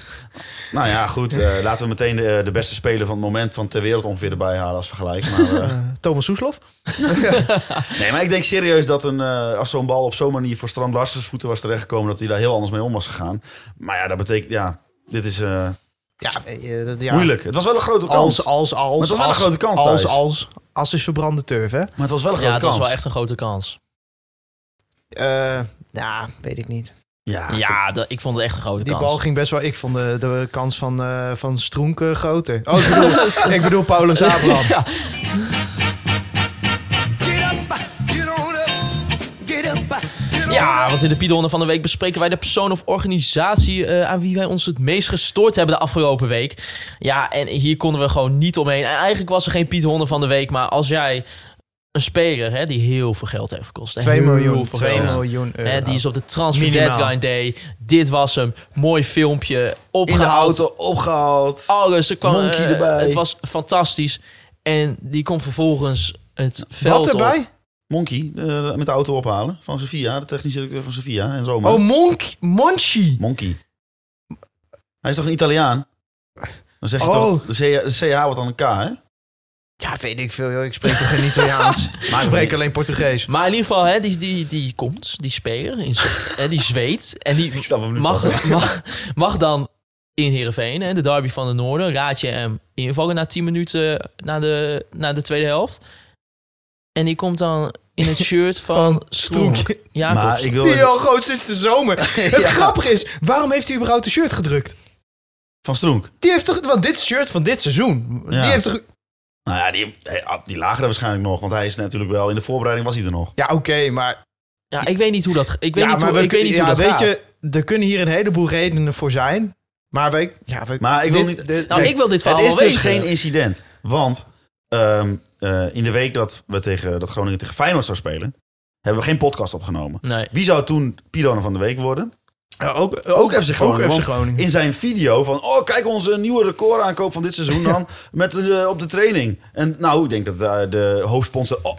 Nou ja, goed. eh, laten we meteen de, de beste speler van het moment van ter wereld ongeveer erbij halen als vergelijk. Maar, eh, Eh, Thomas Soeslof. nee, maar ik denk serieus dat een, eh, als zo'n bal op zo'n manier voor Strand Larsens voeten was terechtgekomen, dat hij daar heel anders mee om was gegaan. Maar ja, dat betekent, ja, dit is eh, Ja, eh, dat- ja. moeilijk. Het was wel een grote kans. Als, als, als. Maar het was wel een als, grote kans, Als, als. Als is verbrande turf, hè? Maar het was wel een grote Ja, het kans. was wel echt een grote kans. Eh, ja, weet ik niet. Ja, Ja, dat, ik vond het echt een grote Die kans. bal ging best wel... Ik vond de, de kans van, eh van Stroenk eh, groter. Oh, ik bedoel, ik bedoel Paulus Abraham. Ja. Ja, want in de Piedonde van de Week bespreken wij de persoon of organisatie eh, aan wie wij ons het meest gestoord hebben de afgelopen week. Ja, en hier konden we gewoon niet omheen. En eigenlijk was er geen Piedonde van de Week, maar als jij een speler hè, die heel veel geld heeft gekost. 2 heel miljoen. veel 2 geld. miljoen euro. Hè, die is op de Transfer. Deadline Day. Dit was hem. Mooi filmpje. in de Opgehaald. auto opgehaald. Alles. Er kwam, Monkey eh, erbij. Het was fantastisch. En die komt vervolgens het veld Wat op. Monkey, eh, met de auto ophalen van Sevilla, de technische directeur van Sevilla en Roma. Oh, Monk, Monchi. Monkey. Hij is toch een Italiaan? Dan zeg je Oh. toch, de CH, de CH wordt dan een K, hè? Ja, weet ik veel, joh. Ik spreek toch geen Italiaans? ik spreek alleen Portugees. Maar in ieder geval, hè, die, die, die komt, die speler, in, hè, die zweet. En die snap hem nu mag, mag, mag dan in Heerenveen, hè, de derby van de Noorden, raad je hem invallen na 10 minuten na de, na de tweede helft. En die komt dan in het shirt van, Van. Ja, maar ik wil... Die al gewoon sinds de zomer. Het grappige is, waarom heeft hij überhaupt een shirt gedrukt? Van Stroenk. Die heeft toch, want dit shirt van dit seizoen, Ja. die heeft toch... Nou ja, die, die lagen er waarschijnlijk nog. Want hij is natuurlijk wel... In de voorbereiding was hij er nog. Ja, oké, maar... ja, ik weet niet hoe dat, ik weet ja, niet maar hoe, we- ik weet niet ja, hoe dat weet gaat. je, er kunnen hier een heleboel redenen voor zijn. Maar we, ja, we, Maar ik wil dit- niet... dit- Nou, ik wil dit Het verhaal is wel dus weten. geen incident. Want ehm, eh, in de week dat, we tegen, dat Groningen tegen Feyenoord zou spelen... hebben we geen podcast opgenomen. Nee. Wie zou toen Pidone van de week worden? Ja, ook, Ook FC Groningen, Ook FC want Groningen. In zijn video van... Oh, kijk onze nieuwe recordaankoop van dit seizoen dan. Met de, op de training. En nou, ik denk dat eh, de hoofdsponsor... Oh,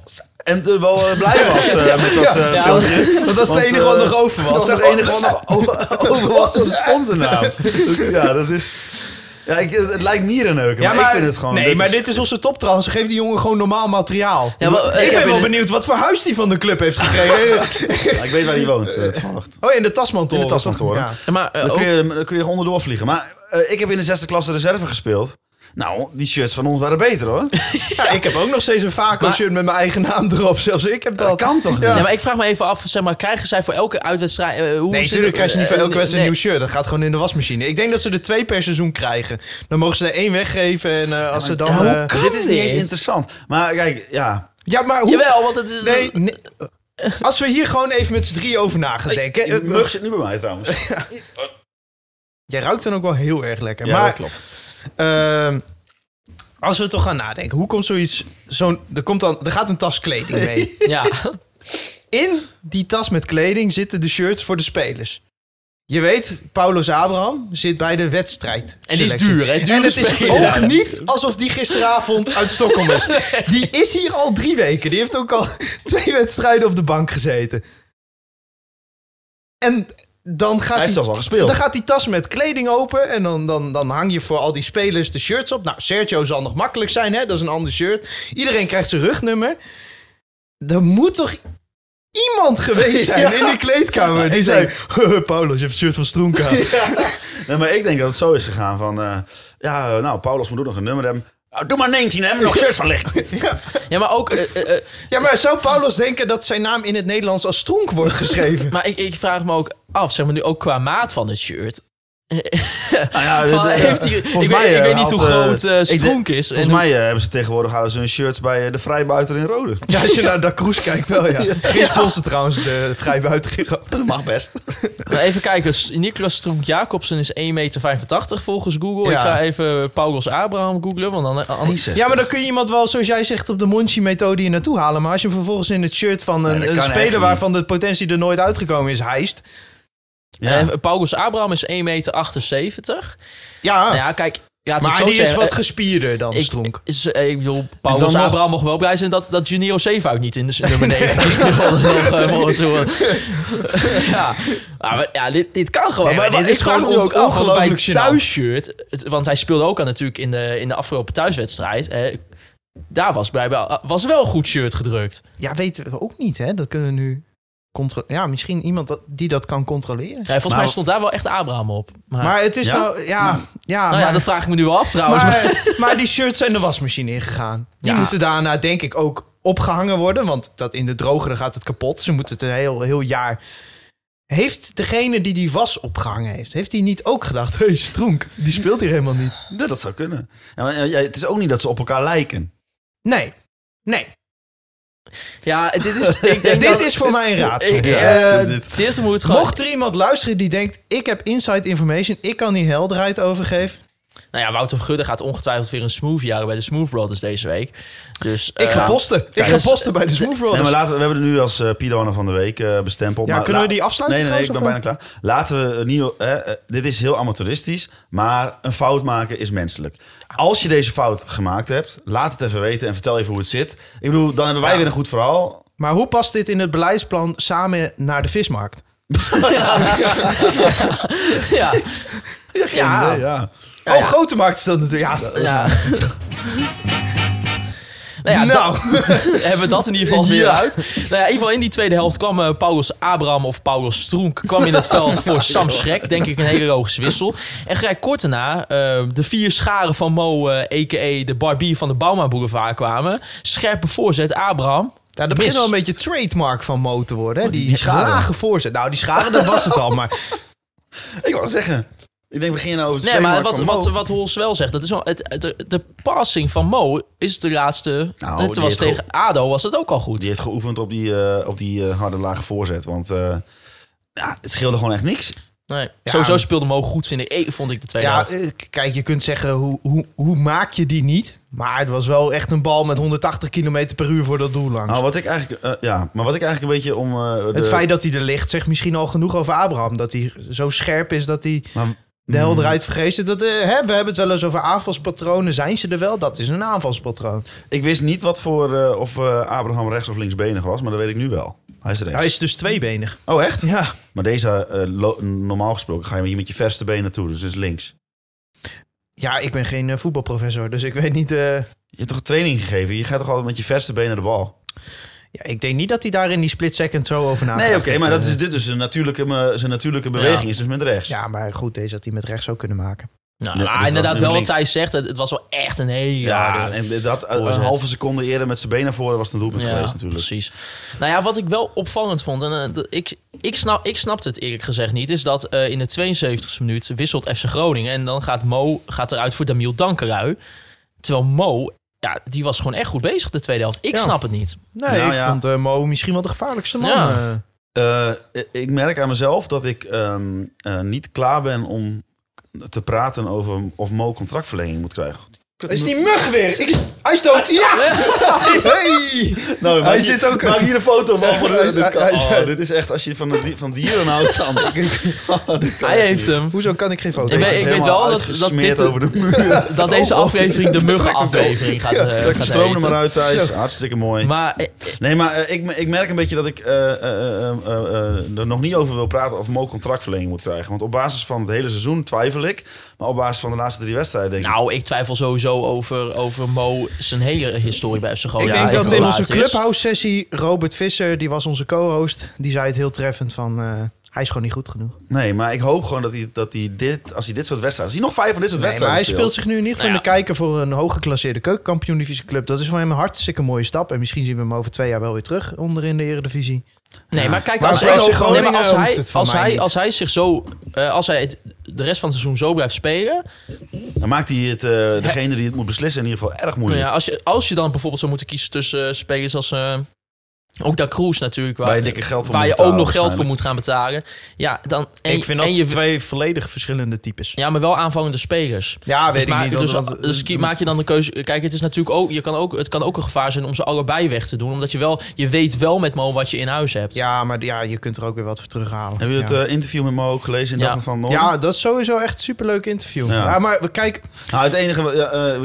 en er wel eh, blij was eh, met dat eh, Ja, filmpje. Want dat is Want, het enige wat eh, nog over was. Dat was het enige wat nog over was. De sponsornaam. Ja, dat is... Ja, ik, het, het lijkt miereneuken, maar, ik vind het gewoon... Nee, maar dit is onze toptransfer. Geef die jongen gewoon normaal materiaal. Ja, maar, eh, ik ik ben wel eens- benieuwd wat voor huis die van de club heeft gekregen. Ja, ik weet waar hij woont. eh, toevallig. oh, in de Tasmantoren. In de Tasmantoren. Ja. Maar, eh, Dan kun je, dan kun je er onderdoor vliegen. Maar eh, ik heb in de zesde klasse reserve gespeeld. Nou, die shirts van ons waren beter hoor. Ja, ik heb ook nog steeds een Vaco-shirt met mijn eigen naam erop. Zelfs ik heb dat. Dat kan toch Ja. niet? Ja, maar ik vraag me even af, zeg maar, krijgen zij voor elke uitwedstrijd... eh, hoe Nee, natuurlijk krijg je niet voor Eh, elke wedstrijd een nee. nieuw shirt. Dat gaat gewoon in de wasmachine. Ik denk dat ze er twee per seizoen krijgen. Dan mogen ze er één weggeven. En eh, als ze dan... ja, hoe kan Dit is niet eens interessant. Maar kijk, ja. ja, maar hoe... Jawel, want het is... Nee, nee. Als we hier gewoon even met z'n drie over na gaan denken. Eh, mug zit nu bij mij trouwens. Jij ruikt dan ook wel heel erg lekker. Ja, maar dat klopt. Ehm, als we toch gaan nadenken, hoe komt zoiets... Zo'n, er, komt dan, er gaat een tas kleding mee. Ja, In die tas met kleding zitten de shirts voor de spelers. Je weet, Paulos Abraham zit bij de wedstrijd. en die is duur, hè? Dure En het is ook niet alsof die gisteravond uit Stockholm is. Die is hier al drie weken. Die heeft ook al twee wedstrijden op de bank gezeten. En dan gaat Hij heeft die, zelfs al gespeeld. Dan gaat die tas met kleding open. En dan, dan, dan hang je voor al die spelers de shirts op. Nou, Sergio zal nog makkelijk zijn, hè? Dat is een ander shirt. Iedereen krijgt zijn rugnummer. Er moet toch iemand geweest zijn Ja. in die kleedkamer. Die zei, Paulus, je hebt het shirt van Stroenk aan. Nee, maar ik denk dat het zo is gegaan van... eh, ja, nou, Paulus moet ook nog een nummer hebben. Nou, doe maar 19, hè. We nog shirts van liggen. Ja, maar ook... eh, eh, eh, Ja, maar zou Paulus denken dat zijn naam in het Nederlands als Stronk wordt geschreven? maar ik, ik vraag me ook af, zeg maar nu ook qua maat van het shirt. Nou ja, Van, de- de- heeft hij, volgens ik, mij, weet, ik eh, weet niet hoe eh, groot eh Stroenk is. Volgens En- mij eh, hebben ze tegenwoordig halen ze hun shirts bij eh, de vrijbuiter in Rode. Ja, als je naar Cruz kijkt wel, ja. Geen sponsor trouwens, de vrijbuiter. Dat mag best. Even kijken, Niklas Stroenk Jacobsen is 1,85 meter volgens Google. Ja. Ik ga even Paulus Abraham googlen, want dan... Ja, maar dan kun je iemand wel, zoals jij zegt, op de Monchi-methode hier naartoe halen. Maar als je hem vervolgens in het shirt van een, een speler waarvan de potentie er nooit uitgekomen is, hijst. Ja. Eh, Paulus Abraham is 1,78 meter. Ja, Nou ja, kijk... Ja, maar die is zeggen, wat eh, gespierder dan ik, Stronk. Is, eh, ik bedoel, Paulus nog- Abraham mocht wel blij zijn dat, dat Junio Zeefuik niet in de nummer 19 speelde. nog, ja, Ah, maar, ja dit, dit kan gewoon. Nee, maar maar, dit is gewoon ook bij ongelooflijk gênant. thuisshirt... het- Want hij speelde ook al natuurlijk in de, in de afgelopen thuiswedstrijd. Eh, daar was blijkbaar was wel een goed shirt gedrukt. Ja, weten we ook niet, hè. Dat kunnen we nu... Ja, misschien iemand dat, die dat kan controleren. Ja, volgens Nou- mij stond daar wel echt Abraham op. Maar, Maar het is Ja? nou... Ja, ja, nou ja, maar- dat vraag ik me nu wel af trouwens. maar- Maar, maar die shirts zijn de wasmachine ingegaan. Die Ja. moeten daarna denk ik ook opgehangen worden. Want dat in de droge dan gaat het kapot. Ze moeten het een heel, heel jaar... Heeft degene die die was opgehangen heeft... heeft hij niet ook gedacht... Hé, hey, Stroenk, die speelt hier helemaal niet. Ja, dat zou kunnen. Ja, maar, ja, het is ook niet dat ze op elkaar lijken. Nee. Nee. Ja, dit is... Ik denk Dit dat- is voor mij een raadsel. Ik- Eh, dit- dit moet gewoon... Mocht er iemand luisteren die denkt... ik heb inside information, ik kan die helderheid overgeven... Nou ja, Wouter Gudde gaat ongetwijfeld weer een smooth jagen bij de Smooth Brothers deze week. Dus, Ik ga eh, posten. Ik ga posten bij de Smooth Nee, Brothers. maar laten we, we hebben er nu als uh, Pidona van de Week eh, bestempeld. Ja, maar kunnen we die afsluiten Nee, nee, nee, ik ben bijna klaar. Laten we niet... eh, eh, dit is heel amateuristisch, maar een fout maken is menselijk. Als je deze fout gemaakt hebt, laat het even weten en vertel even hoe het zit. Ik bedoel, dan hebben wij Ja. weer een goed verhaal. Maar hoe past dit in het beleidsplan samen naar de vismarkt? ja. Ja. Nee, ja. Oh, grote markt is dat natuurlijk. Ja, Ja. nou ja, Nou. dan hebben we dat in ieder geval weer Ja. uit. Nou ja, in ieder geval in die tweede helft kwam eh, Paulus Abraham of Paulus Stroenk kwam in het veld voor Sam Schrek. Denk ik een hele logische wissel. En gelijk kort daarna eh, de vier scharen van Mo, a.k.a. de barbier van de Bauma Boulevard kwamen. Scherpe voorzet, Abraham. Ja, dat begint wel een beetje trademark van Mo te worden. Hè? Die, die scharen. lage voorzet. Nou, die scharen, dat was het al. Maar Ik wou zeggen. Ik denk, begin nou over het Nee, maar wat, wat, wat Hols wel zegt, dat is wel, het, het- de, de passing van Mo is de laatste. Nou, het was tegen ADO, was het ook al goed. Die heeft geoefend op die, eh, op die eh, harde lage voorzet. Want eh, ja, het scheelde gewoon echt niks. Nee, Ja, sowieso speelde Mo goed, vind ik. Eh, Vond ik de tweede ja, helft. kijk, je kunt zeggen, hoe, hoe, hoe maak je die niet? Maar het was wel echt een bal met 180 km per uur voor dat doel langs. Nou, wat ik eigenlijk, ja, maar wat ik eigenlijk een beetje om. eh, de, het feit dat hij er ligt zegt misschien al genoeg over Abraham. Dat hij zo scherp is dat hij maar- de helderheid vergeet. Dat, eh, hè, we hebben het wel eens over aanvalspatronen. Zijn ze er wel? Dat is een aanvalspatroon. Ik wist niet wat voor eh, of eh, Abraham rechts of linksbenig was, maar dat weet ik nu wel. Hij is rechts. Hij is dus tweebenig. Oh, echt? Ja. Maar deze, normaal gesproken, ga je hier met je verste been naartoe, dus is links. ja, ik ben geen voetbalprofessor, dus ik weet niet... Je hebt toch training gegeven? Je gaat toch altijd met je verste been naar de bal? Ja, ik denk niet dat hij daar in die split second zo over Nee, nagedacht oké, maar dat eh. is dit dus een natuurlijke, me- zijn natuurlijke beweging, Ja. is dus met rechts. Ja, maar goed, deze had hij met rechts ook kunnen maken. Nou, Ja, maar inderdaad, wel wat hij zegt. Het, het was wel echt een hele Ja, en dat eh, een halve seconde eerder met zijn been naar voren was het een doelpunt Ja, geweest natuurlijk. precies. Nou ja, wat ik wel opvallend vond, en eh, ik, ik, snap, ik snapte het eerlijk gezegd niet, is dat eh, in de 72e minuut wisselt FC Groningen en dan gaat Mo gaat eruit voor Damiel Dankerui. Terwijl Mo, ja, die was gewoon echt goed bezig de tweede helft. Ik Ja. snap het niet. Nee, Nou ik ja. vond eh, Mo misschien wel de gevaarlijkste man. Ja. eh. Eh, ik merk aan mezelf dat ik ehm, eh, niet klaar ben om te praten over of Mo contractverlenging moet krijgen. Is die mug weer? Ik, hij stoot. Ja! Hey! Nou, Hij zit ook- Maak hier een foto van. Voor de, oh, dit is echt, als je van, de, di- van dieren houdt, dan... Oh, Hij heeft hem. Hoezo kan ik geen foto? Ik weet- ik weet wel dat- dat dit- over de muur. Dat deze aflevering de muggenaflevering gaat, gaat stroom er maar uit, Thijs. Hartstikke mooi. Maar Nee, maar eh, ik, ik merk een beetje dat ik eh, eh, eh, eh, eh, er nog niet over wil praten of Mo contractverlenging moet krijgen. Want op basis van het hele seizoen twijfel ik. Maar op basis van de laatste drie wedstrijden denk ik... nou, ik twijfel sowieso over, over Mo zijn hele historie bij FC Ik Groningen. Ja, denk ik dat in onze laat is. clubhouse sessie Robert Visser, die was onze co-host, die zei het heel treffend van eh, hij is gewoon niet goed genoeg. Nee, maar ik hoop gewoon dat hij, dat hij dit, als hij dit soort wedstrijden... Als hij nog vijf van dit soort Nee, maar wedstrijden hij speelt zich nu in ieder geval Nou in de kijker voor een hooggeklasseerde keukenkampioen divisie club. Dat is voor hem een hartstikke mooie stap. En misschien zien we hem over twee jaar wel weer terug onder in de eredivisie. Nee, maar kijk, Maar als, voor als, nee, hij, het van als, mij hij, niet. als hij zich zo, eh, als hij het, de rest van het seizoen zo blijft spelen, Dan maakt hij het, eh, degene die het moet beslissen in ieder geval erg nou moeilijk. ja, als, je, als je dan bijvoorbeeld zou moeten kiezen tussen eh, spelers als eh, ook daar Kroes natuurlijk, waar, Waar je dikke geld voor waar moet je ook nog geld voor moet gaan betalen, ja, dan en, ik vind dat en je, twee volledig verschillende types. ja, maar wel aanvallende spelers. Ja, Dus, ma- dus, want- dus ki- maak je dan de keuze. Kijk, het is natuurlijk ook, je kan ook, het kan ook een gevaar zijn om ze allebei weg te doen, omdat je wel, je weet wel met Mo wat je in huis hebt. Ja, maar ja, je kunt er ook weer wat voor terughalen. Heb je het ja. eh, interview met Mo ook gelezen in Ja. Dag van Noorden? ja, dat is sowieso echt een superleuk interview. Ja. Ja. maar kijk, Nou, het enige...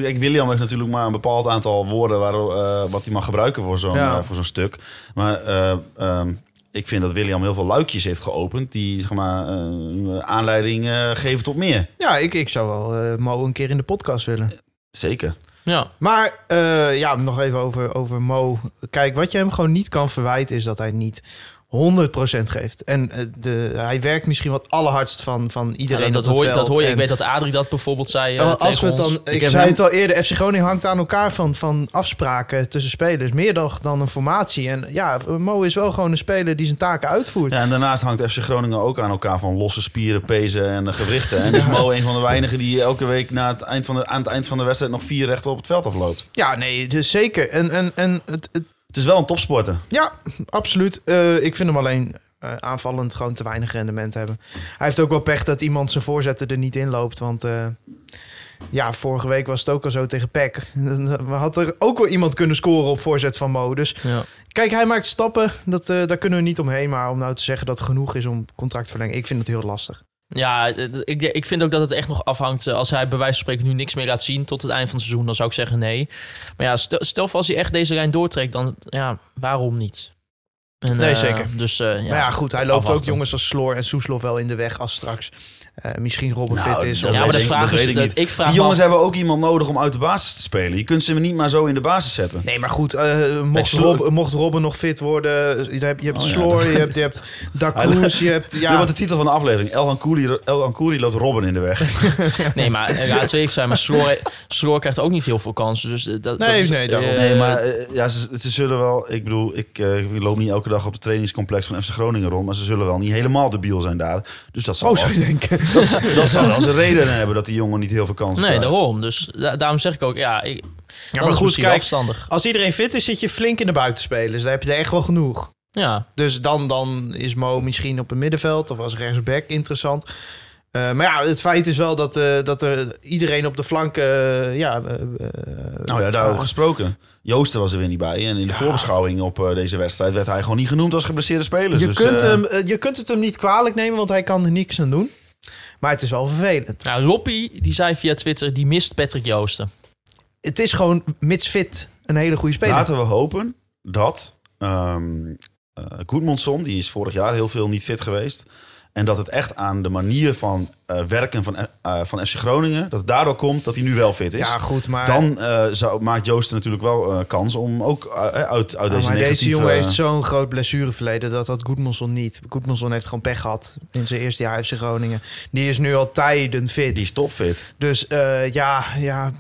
kijk, William heeft natuurlijk maar een bepaald aantal woorden... Waar, eh, wat hij mag gebruiken voor zo'n Ja. voor zo'n stuk. Maar eh, ehm, ik vind dat William heel veel luikjes heeft geopend... die zeg maar, eh, aanleiding eh, geven tot meer. ja, ik, ik zou wel eh, Mo een keer in de podcast willen. Zeker. Ja. Maar eh, ja, nog even over, over Mo. Kijk, wat je hem gewoon niet kan verwijten is dat hij niet 100% geeft. En eh, de, hij werkt misschien wat allerhardst van, van iedereen Ja, dat, dat, hoor, dat hoor je. Ik weet dat Adrie dat bijvoorbeeld zei eh, als tegen we het ons. dan, ik, zei hem- het al eerder, FC Groningen hangt aan elkaar van, van afspraken tussen spelers. Meer dan, dan een formatie. En ja, Mo is wel gewoon een speler die zijn taken uitvoert. Ja, en daarnaast hangt FC Groningen ook aan elkaar... van losse spieren, pezen en gewrichten. En is Mo een van de weinigen die elke week... Na het eind van de, aan het eind van de wedstrijd... nog vier rechten op het veld afloopt. Ja, nee, dus zeker. En, en, en het, het- Het is wel een topsporter. ja, absoluut. Eh, ik vind hem alleen eh, aanvallend gewoon te weinig rendement hebben. Hij heeft ook wel pech dat iemand zijn voorzetten er niet in loopt. Want eh, ja, vorige week was het ook al zo tegen Peck. We had er ook wel iemand kunnen scoren op voorzet van Mo. Dus Ja. kijk, hij maakt stappen. Dat, eh, daar kunnen we niet omheen. Maar om nou te zeggen dat het genoeg is om contract te verlengen, ik vind het heel lastig. Ja, eh, ik, ik vind ook dat het echt nog afhangt. eh, Als hij bij wijze van spreken nu niks meer laat zien tot het eind van het seizoen, dan zou ik zeggen nee. Maar ja, stel, stel voor als hij echt deze lijn doortrekt, dan ja, waarom niet? En, Nee, eh, zeker. Dus ja, maar ja, goed, hij loopt ook jongens als Sloor en Soeslof wel in de weg als straks eh, misschien Robben Nou, fit is. dat Of Ja, maar de weet ik- vraag dat is, ik dat, niet. ik vraag Die jongens af- hebben ook iemand nodig om uit de basis te spelen. Je kunt ze niet maar zo in de basis zetten. Nee, maar goed, eh, mocht, Rob, mocht Robben nog fit worden, je hebt, je hebt Oh, ja, Sloor, dat- je hebt, je hebt Da Cruz, je hebt... Dit Ja, wordt de titel van de aflevering. El Ankouri, El Ankouri loopt Robben in de weg. Nee, maar eh, ja, het weet ik zijn, maar Sloor, Sloor krijgt ook niet heel veel kansen. Dus eh, dat, Nee, dat is, nee, daarom. eh, Nee, maar eh, ja, ze, ze zullen wel... Ik bedoel, ik, eh, ik loop niet elke dag op het trainingscomplex van FC Groningen rond. Maar ze zullen wel niet helemaal debiel zijn daar. Dus dat zal, oh, wel, je denken. Dat zal wel zijn reden hebben dat die jongen niet heel veel kansen Nee, krijgt. daarom. Dus da- daarom zeg ik ook, ja, ik, Ja, dat maar goed, misschien wel kijk, als iedereen fit is, zit je flink in de buitenspelers. Daar heb je er echt wel genoeg. Ja, Dus dan, dan is Mo misschien op het middenveld of als rechtsback interessant. Eh, maar ja, het feit is wel dat, eh, dat er iedereen op de flank... eh, ja, Nou ja, daarover gesproken. Joosten was er weer niet bij. En in de voorbeschouwing op eh, deze wedstrijd werd hij gewoon niet genoemd als geblesseerde speler. je, dus, kunt hem, je kunt het hem niet kwalijk nemen, want hij kan er niks aan doen. Maar het is wel vervelend. nou, Loppie, die zei via Twitter, die mist Patrick Joosten. Het is gewoon, mits fit, een hele goede speler. Laten we hopen dat ehm eh, Goedmondson, die is vorig jaar heel veel niet fit geweest. En dat het echt aan de manier van eh, werken van, eh, van FC Groningen, dat het daardoor komt dat hij nu wel fit is. ja, goed, maar... Dan zou, maakt Joosten natuurlijk wel kans om ook uit, uit Ja, deze maar negatieve... deze jongen heeft zo'n groot blessureverleden. Dat had Goedmanson niet. Goedmanson heeft gewoon pech gehad in zijn eerste jaar FC Groningen. Die is nu al tijden fit. Die is topfit. Dus ja, ja,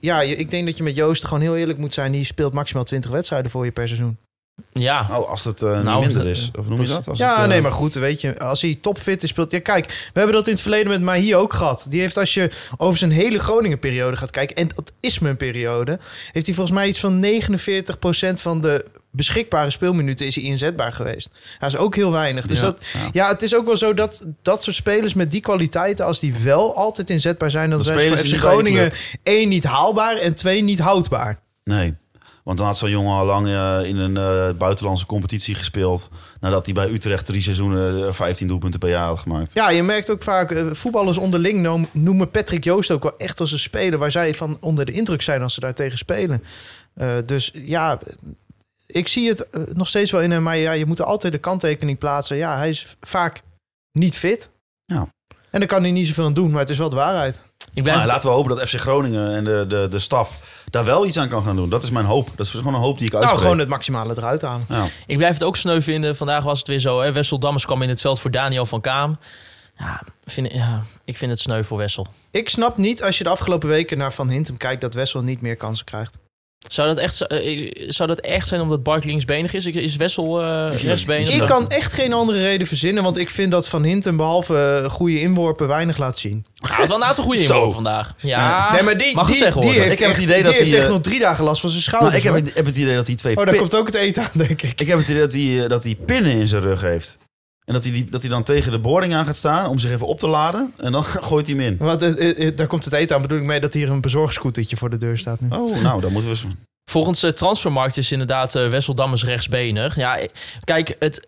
ja, ik denk dat je met Joost gewoon heel eerlijk moet zijn. Die speelt maximaal 20 wedstrijden voor je per seizoen. Ja, Oh, als het Nou, niet minder eh, is. Of noem je dat? Als ja, het, eh, nee, maar goed, weet je, als hij topfit is, speelt... Ja, kijk, we hebben dat in het verleden met Mahi ook gehad. Die heeft, als je over zijn hele Groningen-periode gaat kijken... en dat is mijn periode... heeft hij volgens mij iets van 49% van de beschikbare speelminuten... is hij inzetbaar geweest. Dat is ook heel weinig. Dus ja, dat, ja. ja, het is ook wel zo dat dat soort spelers met die kwaliteiten... als die wel altijd inzetbaar zijn... dan zijn ze voor FC Groningen één niet haalbaar... en twee niet houdbaar. Nee. Want dan had zo'n jongen al lang eh, in een eh, buitenlandse competitie gespeeld. Nadat hij bij Utrecht drie seizoenen eh, 15 doelpunten per jaar had gemaakt. Ja, je merkt ook vaak, eh, voetballers onderling noem- noemen Patrick Joost ook wel echt als een speler waar zij van onder de indruk zijn als ze daar tegen spelen. Eh, dus ja, ik zie het eh, nog steeds wel in hem, maar ja, je moet er altijd de kanttekening plaatsen. Ja, hij is vaak niet fit. Ja. En daar kan hij niet zoveel aan doen, maar het is wel de waarheid. Ik blijf laten we hopen dat FC Groningen en de, de, de staf daar wel iets aan kan gaan doen. Dat is mijn hoop. Dat is gewoon een hoop die ik Nou, uitspreek. gewoon het maximale eruit halen. Ja. Ik blijf het ook sneu vinden. Vandaag was het weer zo. Hè? Wessel Dammers kwam in het veld voor Daniel van Kaam. Ja, vind, ja, ik vind het sneu voor Wessel. Ik snap niet als je de afgelopen weken naar Van Hintem kijkt dat Wessel niet meer kansen krijgt. Zou dat echt, eh, zou dat echt zijn omdat Bark linksbenig is? Is Wessel eh rechtsbenig? Ik kan echt geen andere reden verzinnen, want ik vind dat Van Hintem behalve eh, goede inworpen weinig laat zien. Ja, het wel een aantal goede Zo. inworpen vandaag. Ja, nee, maar die, mag die, worden. heeft Ik heb het idee die dat heeft die, echt eh, nog drie dagen last van zijn Nou, schouders. ik heb, heb het idee dat hij twee Oh, daar pin- komt ook het eten aan, denk ik. Ik heb het idee dat hij, eh, dat hij pinnen in zijn rug heeft. En dat hij, die, dat hij dan tegen de boarding aan gaat staan om zich even op te laden. En dan gooit hij hem in. Wat, eh, eh, eh, daar komt het eten aan. Bedoel ik mee dat hier een bezorgscootertje voor de deur staat nu. Oh, nou, dan moeten we... eens- Volgens de transfermarkt is inderdaad Wessel Dammers rechtsbenig. Ja, kijk, het,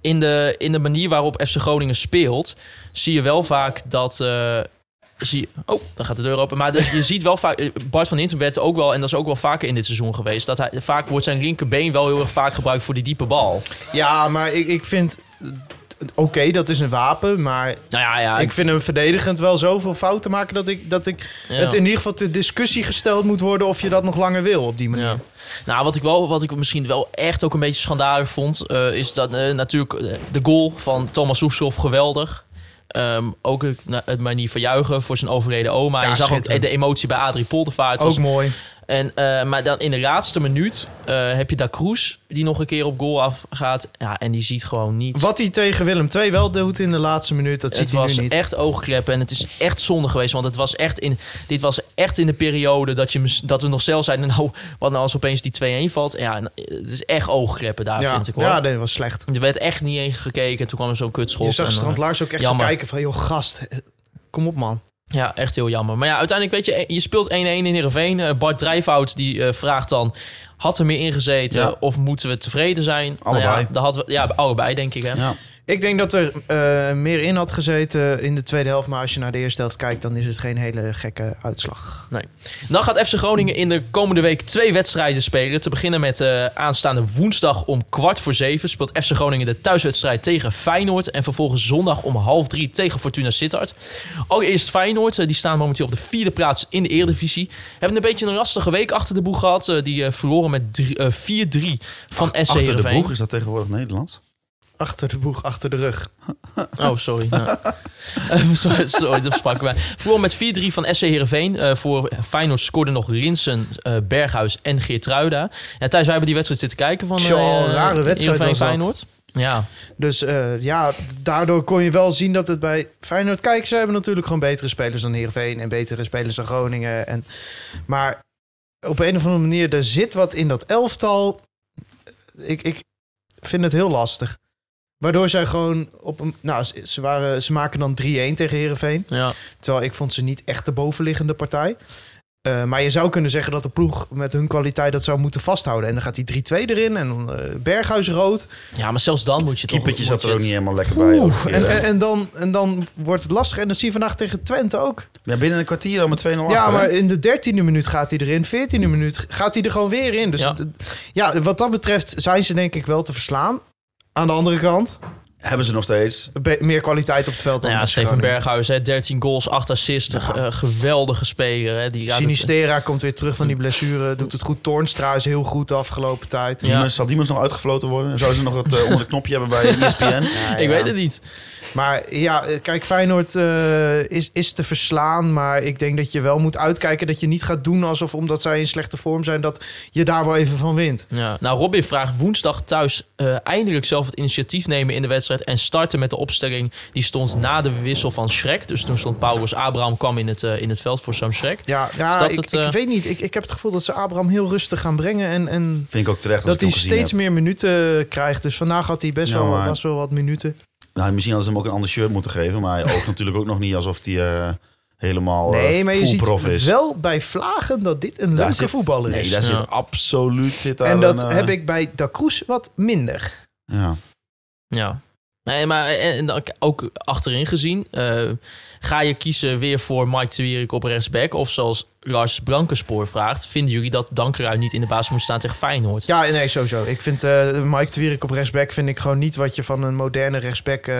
in, de, in de manier waarop FC Groningen speelt, zie je wel vaak dat. eh, zie, oh, dan gaat de deur open. Maar je ziet wel vaak. Bart van Hintem werd ook wel, en dat is ook wel vaker in dit seizoen geweest, dat hij vaak wordt zijn linkerbeen wel heel erg vaak gebruikt voor die diepe bal. Ja, maar ik, ik vind... Oké, dat is een wapen, maar Nou ja, ja. ik vind hem verdedigend wel zoveel fouten maken... dat ik, dat ik ja. het in ieder geval ter discussie gesteld moet worden... of je dat nog langer wil op die manier. Nou, wat ik, wel, wat ik misschien wel echt ook een beetje schandalig vond, eh, is dat eh, natuurlijk eh, de goal van Thomas Soeslof geweldig. Ehm, ook het, manier van juichen voor zijn overleden oma. Je zag ook de emotie bij Adrie Poltervaart. Ook Was, mooi. En, eh, maar dan in de laatste minuut eh, heb je Da Cruz, die nog een keer op goal afgaat. Ja, en die ziet gewoon niet. Wat hij tegen Willem II wel doet in de laatste minuut, dat het ziet hij was nu niet. echt oogkleppen en het is echt zonde geweest. Want het was echt in, dit was echt in de periode dat, je, dat we nog zelf zeiden... nou, wat nou als opeens die 2-1 valt? Ja, en het is echt oogkleppen daar, ja, vind ik hoor. ja, dat was slecht. Er werd echt niet eens gekeken. Toen kwam er zo'n kutschot. Je zag en, Strand eh, Lars ook echt zo kijken van... joh, gast, eh, kom op man. Ja, echt heel jammer. Maar ja, uiteindelijk weet je, je speelt 1-1 in Heerenveen. Eh, Bart Drijfhout die eh, vraagt dan... Had er meer ingezeten Ja. of moeten we tevreden zijn? Allebei. Nou ja, dat hadden we, ja, allebei denk ik. Hè? Ja. Ik denk dat er eh, meer in had gezeten in de tweede helft. Maar als je naar de eerste helft kijkt, dan is het geen hele gekke uitslag. Dan gaat FC Groningen in de komende week twee wedstrijden spelen. Te beginnen met eh, aanstaande woensdag om kwart voor zeven speelt FC Groningen de thuiswedstrijd tegen Feyenoord. En vervolgens zondag om half drie tegen Fortuna Sittard. Allereerst Feyenoord, eh, die staan momenteel op de vierde plaats in de Eredivisie. Hebben een beetje een lastige week achter de boeg gehad. Eh, die verloren met drie- eh, 4-3 van SC Achter de boeg is dat tegenwoordig Nederlands? Achter de boeg, achter de rug. Oh, sorry. Ja. Eh, sorry, sorry, dat sprak. Verloren met 4-3 van SC Heerenveen. Eh voor Feyenoord scoorden nog Linsen, eh, Berghuis en Geertruida. Ja, Thijs, wij hebben die wedstrijd zitten kijken van Tjoh, een rare wedstrijd Heerenveen. Feyenoord. Ja, Dus ja, daardoor kon je wel zien dat het bij Feyenoord... Kijk, ze hebben natuurlijk gewoon betere spelers dan Heerenveen... en betere spelers dan Groningen. En, maar op een of andere manier, er zit wat in dat elftal. Ik, ik vind het heel lastig. Waardoor zij gewoon op een... Nou, ze- waren, ze maken dan 3-1 tegen Heerenveen. ja. Terwijl ik vond ze niet echt de bovenliggende partij. Eh, maar je zou kunnen zeggen dat de ploeg met hun kwaliteit dat zou moeten vasthouden. En dan gaat die 3-2 erin en dan eh, Berghuis rood. ja, maar zelfs dan moet je toch... Keepertje moet zat er ook het- niet helemaal lekker bij. Oeh, en, en, en, dan, en dan wordt het lastig. En dan zie je vandaag tegen Twente ook. Ja, binnen een kwartier al met 2-0 achter. Ja, hè? maar in de dertiende minuut gaat hij erin. Veertiende minuut gaat hij er gewoon weer in. Dus ja, wat dat betreft zijn ze denk ik wel te verslaan. Aan de andere kant, Hebben ze nog steeds. be- meer kwaliteit op het veld dan Nou ja, Steven. Berghuis, hè, 13 goals, 8 assists. eh, geweldige speler. Hè, die het- Sinistera komt weer terug van die blessure. Doet het goed. Toornstra is heel goed de afgelopen tijd. Ja. Diemers, zal Diemers nog uitgefloten worden? Zou ze nog het eh, onder de knopje hebben bij ESPN? Ik weet het niet. Maar ja, eh, kijk, Feyenoord eh, is, is te verslaan. Maar ik denk dat je wel moet uitkijken dat je niet gaat doen alsof omdat zij in slechte vorm zijn, dat je daar wel even van wint. Ja. Nou, Robin vraagt woensdag thuis eh, eindelijk zelf het initiatief nemen in de wedstrijd en starten met de opstelling die stond na de wissel van Schrek. Dus toen stond Paulus Abraham kwam in het, eh, in het veld voor Sam Schrek. Ja, dat ik, het, ik eh? weet niet. Ik, ik heb het gevoel dat ze Abraham heel rustig gaan brengen. En, en Vind ik ook terecht dat hij steeds heb. meer minuten krijgt. Dus vandaag had hij best Ja, wel, maar- was wel wat minuten. Nou, misschien hadden ze hem ook een ander shirt moeten geven. Maar hij oogt natuurlijk ook nog niet alsof hij eh, helemaal eh, Nee, maar je ziet is. wel bij Vlagen dat dit een Daar leuke zit- voetballer nee, is. daar Ja. zit absoluut zit daar en dat een, eh, heb ik bij Da Cruz wat minder. Ja. Ja. Nee, maar en, en dan ook achterin gezien. eh, ga je kiezen weer voor Mike de Wierik op rechtsback? Of zoals Lars Blankenspoor vraagt... vinden jullie dat Dankeruid niet in de basis moet staan tegen Feyenoord? Ja, nee, sowieso. Ik vind eh Mike de Wierik op rechtsback vind ik gewoon niet wat je van een moderne rechtsback eh,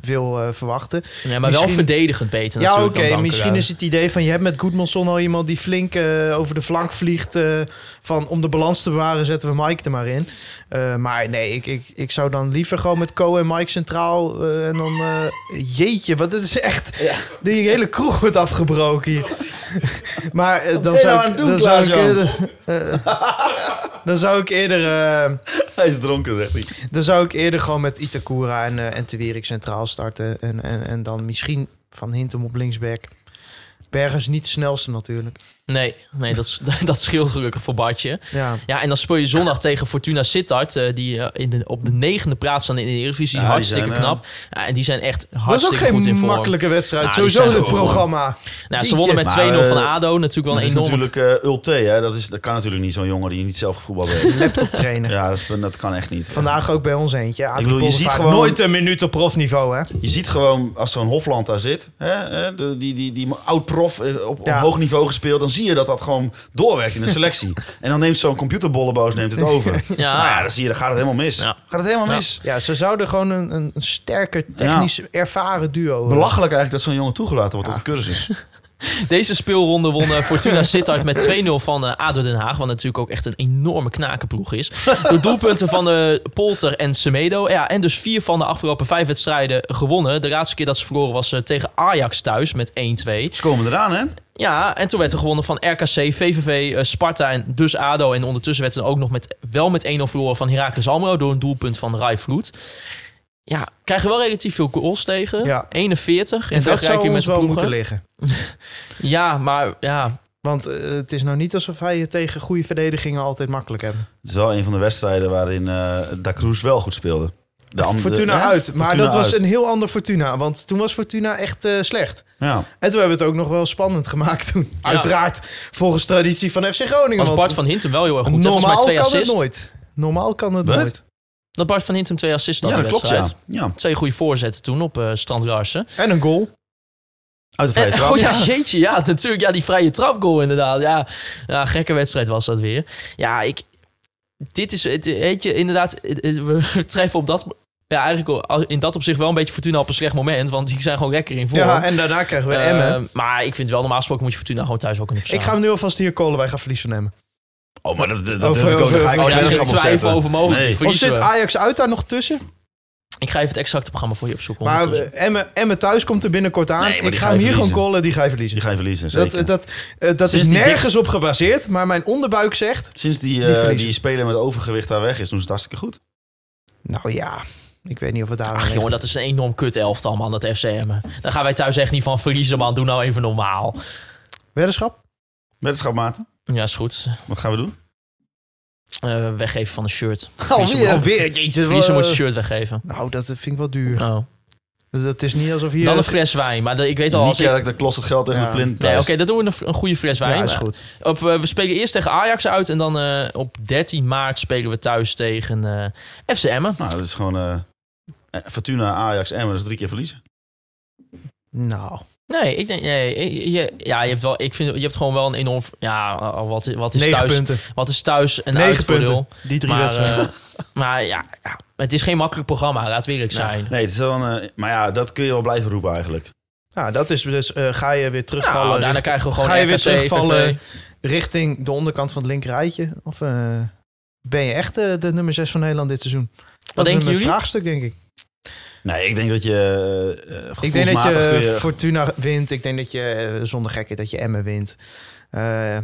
wil eh, verwachten. Ja, maar wel verdedigend beter Ja, natuurlijk oké. dan Misschien is het idee van je hebt met Goedmanson al iemand die flink eh, over de flank vliegt. eh, van om de balans te bewaren zetten we Mike er maar in. Eh, maar nee, ik, ik, ik zou dan liever gewoon met Co en Mike centraal. en dan eh, jeetje, wat het is echt. Die hele kroeg wordt afgebroken hier. maar eh, dan, ben je zou nou ik, doen, dan, zou ik eerder, eh, dan zou ik eerder. eh, Hij is dronken, zegt hij. dan zou ik eerder gewoon met Itakura en, eh en centraal starten. En, en, en dan misschien Van Hintem op linksback. Bergen is niet de snelste natuurlijk. Nee, nee dat, is- dat scheelt gelukkig voor Bartje. Ja. Ja, en dan speel je zondag tegen Fortuna Sittard... eh, die eh, in de, op de negende plaats staan in de Eredivisie. Ja, die hartstikke zijn, eh, knap. Ja, en die zijn echt Dat is ook hartstikke goed in geen vorm. makkelijke wedstrijd. Nou, die Sowieso gewoon- programma. Nou, ze wonnen met Maar, 2-0 van ADO. Natuurlijk wel Dat een is enorme... natuurlijk Ulte, hè? Dat, is, dat kan natuurlijk niet zo'n jongen die niet zelf gevoetbald heeft. Laptop trainen. ja, dat, is, dat kan echt niet. Vandaag ook bij ons eentje. Adrie bedoel, je ziet gewoon- Nooit een minuut op profniveau, hè? Je ziet gewoon, als zo'n Hofland daar zit, hè, hè, de, die, die, die oud-prof op, Ja. op hoog niveau gespeeld, dan zie je dat dat gewoon doorwerkt in de selectie. en dan neemt zo'n computerbolleboos neemt het over. Ja. Nou ja, dan zie je, dan gaat het helemaal mis. Ja. Gaat het helemaal Ja. mis. Ja, ze zouden gewoon een, een, een sterker, technisch ervaren duo. eh, Belachelijk eigenlijk dat zo'n jongen toegelaten wordt op de cursus. Deze speelronde won eh, Fortuna Sittard met 2-0 van eh ADO Den Haag. Wat natuurlijk ook echt een enorme knakenploeg is. Door doelpunten van eh, Polter en Semedo. Ja, en dus vier van de afgelopen vijf wedstrijden gewonnen. De laatste keer dat ze verloren was tegen Ajax thuis met 1-2. Ze komen eraan, hè? Ja, en toen werd er gewonnen van RKC, VVV, Sparta en dus ADO. En ondertussen werd er ook nog met, wel met 1-0 verloren van Heracles Almelo... door een doelpunt van Rai Vloed. Ja, krijgen wel relatief veel goals tegen. Ja. 41 in en dat zou vergelijking met wel moeten liggen. Ja, maar ja, Want eh, het is nou niet alsof wij het tegen goede verdedigingen altijd makkelijk hebben. Het is wel een van de wedstrijden waarin eh Da Cruz wel goed speelde. De andere- Fortuna hè? uit. Maar Fortuna dat was uit. een heel ander Fortuna. Want toen was Fortuna echt eh, slecht. Ja. En toen hebben we het ook nog wel spannend gemaakt toen. Uiteraard volgens traditie van FC Groningen. was want Bart van Hintem wel heel erg goed. normaal twee kan het nooit. Normaal kan het Wat? nooit. Dat Bart van Hintem twee assists had Ja, in dat klopt, ja. wedstrijd. ja. Twee goede voorzetten toen op eh Strand Larsen. En een goal. Uit de vrije En- trap. oh ja, jeetje. Ja, natuurlijk. Ja, die vrije trapgoal inderdaad. Ja, ja gekke wedstrijd was dat weer. Ja, ik... Dit is, het- weet je, inderdaad, we treffen op dat... Ja, eigenlijk al- in dat opzicht wel een beetje Fortuna op een slecht moment. Want die zijn gewoon lekker in vorm. Ja, en daarna krijgen we Eh, Emmen. Maar ik vind wel, normaal gesproken moet je Fortuna gewoon thuis wel kunnen Ik verslaan. ga hem nu alvast hier callen. Wij gaan verlies van Emmen. Oh, maar dat, dat, dat durf ik ook. Daar ga ik over- Oh, geen daar is geen weddenschap op twijfel zetten. over mogelijk. Nee. Of Verliezen zit we. Ajax uit daar nog tussen? Ik ga even het exacte programma voor je opzoeken. Maar ondertussen. eh, Emmen, Emmen thuis komt er binnenkort aan. Nee, maar ik die ga ga hem hier gewoon verliezen. callen. Die ga je verliezen. Die ga je verliezen, Dat, zeker. dat, eh, dat is Sinds die nergens op gebaseerd. Maar mijn onderbuik zegt... Sinds die, Die eh, verliezen. speler met overgewicht daar weg is, doen ze het hartstikke goed. Nou ja, ik weet niet of het daar Ach jongen, dat is een enorm kut elftal man, dat FCM. Daar gaan wij thuis echt niet van verliezen man. Doe nou even normaal. Weddenschap? Weddenschapmaten, Ja, is goed. wat gaan we doen? Eh, weggeven van een shirt. Alweer. Alweer. Jeetje, Verliezen eh, moet je shirt weggeven. Nou, dat vind ik wel duur. Oh. Dat is niet alsof hier... Dan een fles wijn. Maar de- ik weet al als ik... Dat kost het geld tegen Ja. de plint Nee, oké, dat doen we een, een goede fles wijn. Ja, is goed. Op, eh, we spelen eerst tegen Ajax uit. En dan eh, op 13 maart spelen we thuis tegen eh FC Emmen. Nou, dat is gewoon eh, eh, Fortuna, Ajax, Emmen, dat is drie keer verliezen. Nou, Nee, ik denk... Nee, je, ja, je hebt, wel, ik vind, je hebt gewoon wel een enorm... Ja, wat, wat, is, negen thuis, punten. wat is thuis een Negen uitvoordeel? punten. Die drie Maar, wedstrijden. eh, maar ja, ja, het is geen makkelijk programma, laat eerlijk zijn. Nee, het is wel een, eh, maar ja, dat kun je wel blijven roepen eigenlijk. Ja, dat is dus... eh, ga je weer terugvallen... Nou, daarna richting- krijgen we gewoon Ga je weer terugvallen VV. richting de onderkant van het linkerrijtje? Of eh, ben je echt eh, de nummer 6 van Nederland dit seizoen? Dat is denken een jullie? vraagstuk, denk ik. Nee, ik denk dat je uh, Ik denk dat je, Fortuna wint. Ik denk dat je eh, zonder gekken dat je Emmen wint. Eh,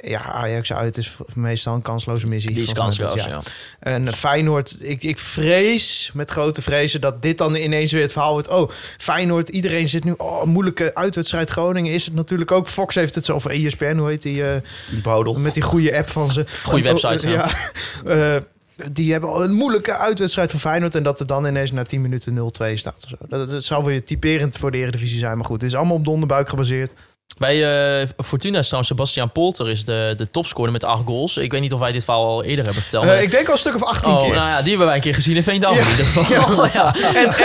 ja, Ajax uit is meestal een kansloze missie. Die is kansloos, dat, ja. En Feyenoord, ik, ik vrees met grote vrezen dat dit dan ineens weer het verhaal wordt. Oh, Feyenoord, iedereen zit nu. Oh, moeilijke uitwedstrijd Groningen is het natuurlijk ook. Fox heeft het zo, of ESPN, hoe heet die? eh, die met die goede app van ze. Goeie website, Oh, ja. ja. Eh, die hebben al een moeilijke uitwedstrijd van Feyenoord. En dat er dan ineens na 10 minuten 0-2 staat. Of zo. Dat, dat zou weer typerend voor de Eredivisie zijn. Maar goed, het is allemaal op de onderbuik gebaseerd. Bij eh, Fortuna is trouwens Sebastian Polter is de, de topscorer met acht goals. Ik weet niet of wij dit verhaal al eerder hebben verteld. Eh, ik denk al een stuk of 18 oh, keer. nou ja, die hebben wij een keer gezien in Veendam Ja. in ieder geval. ja.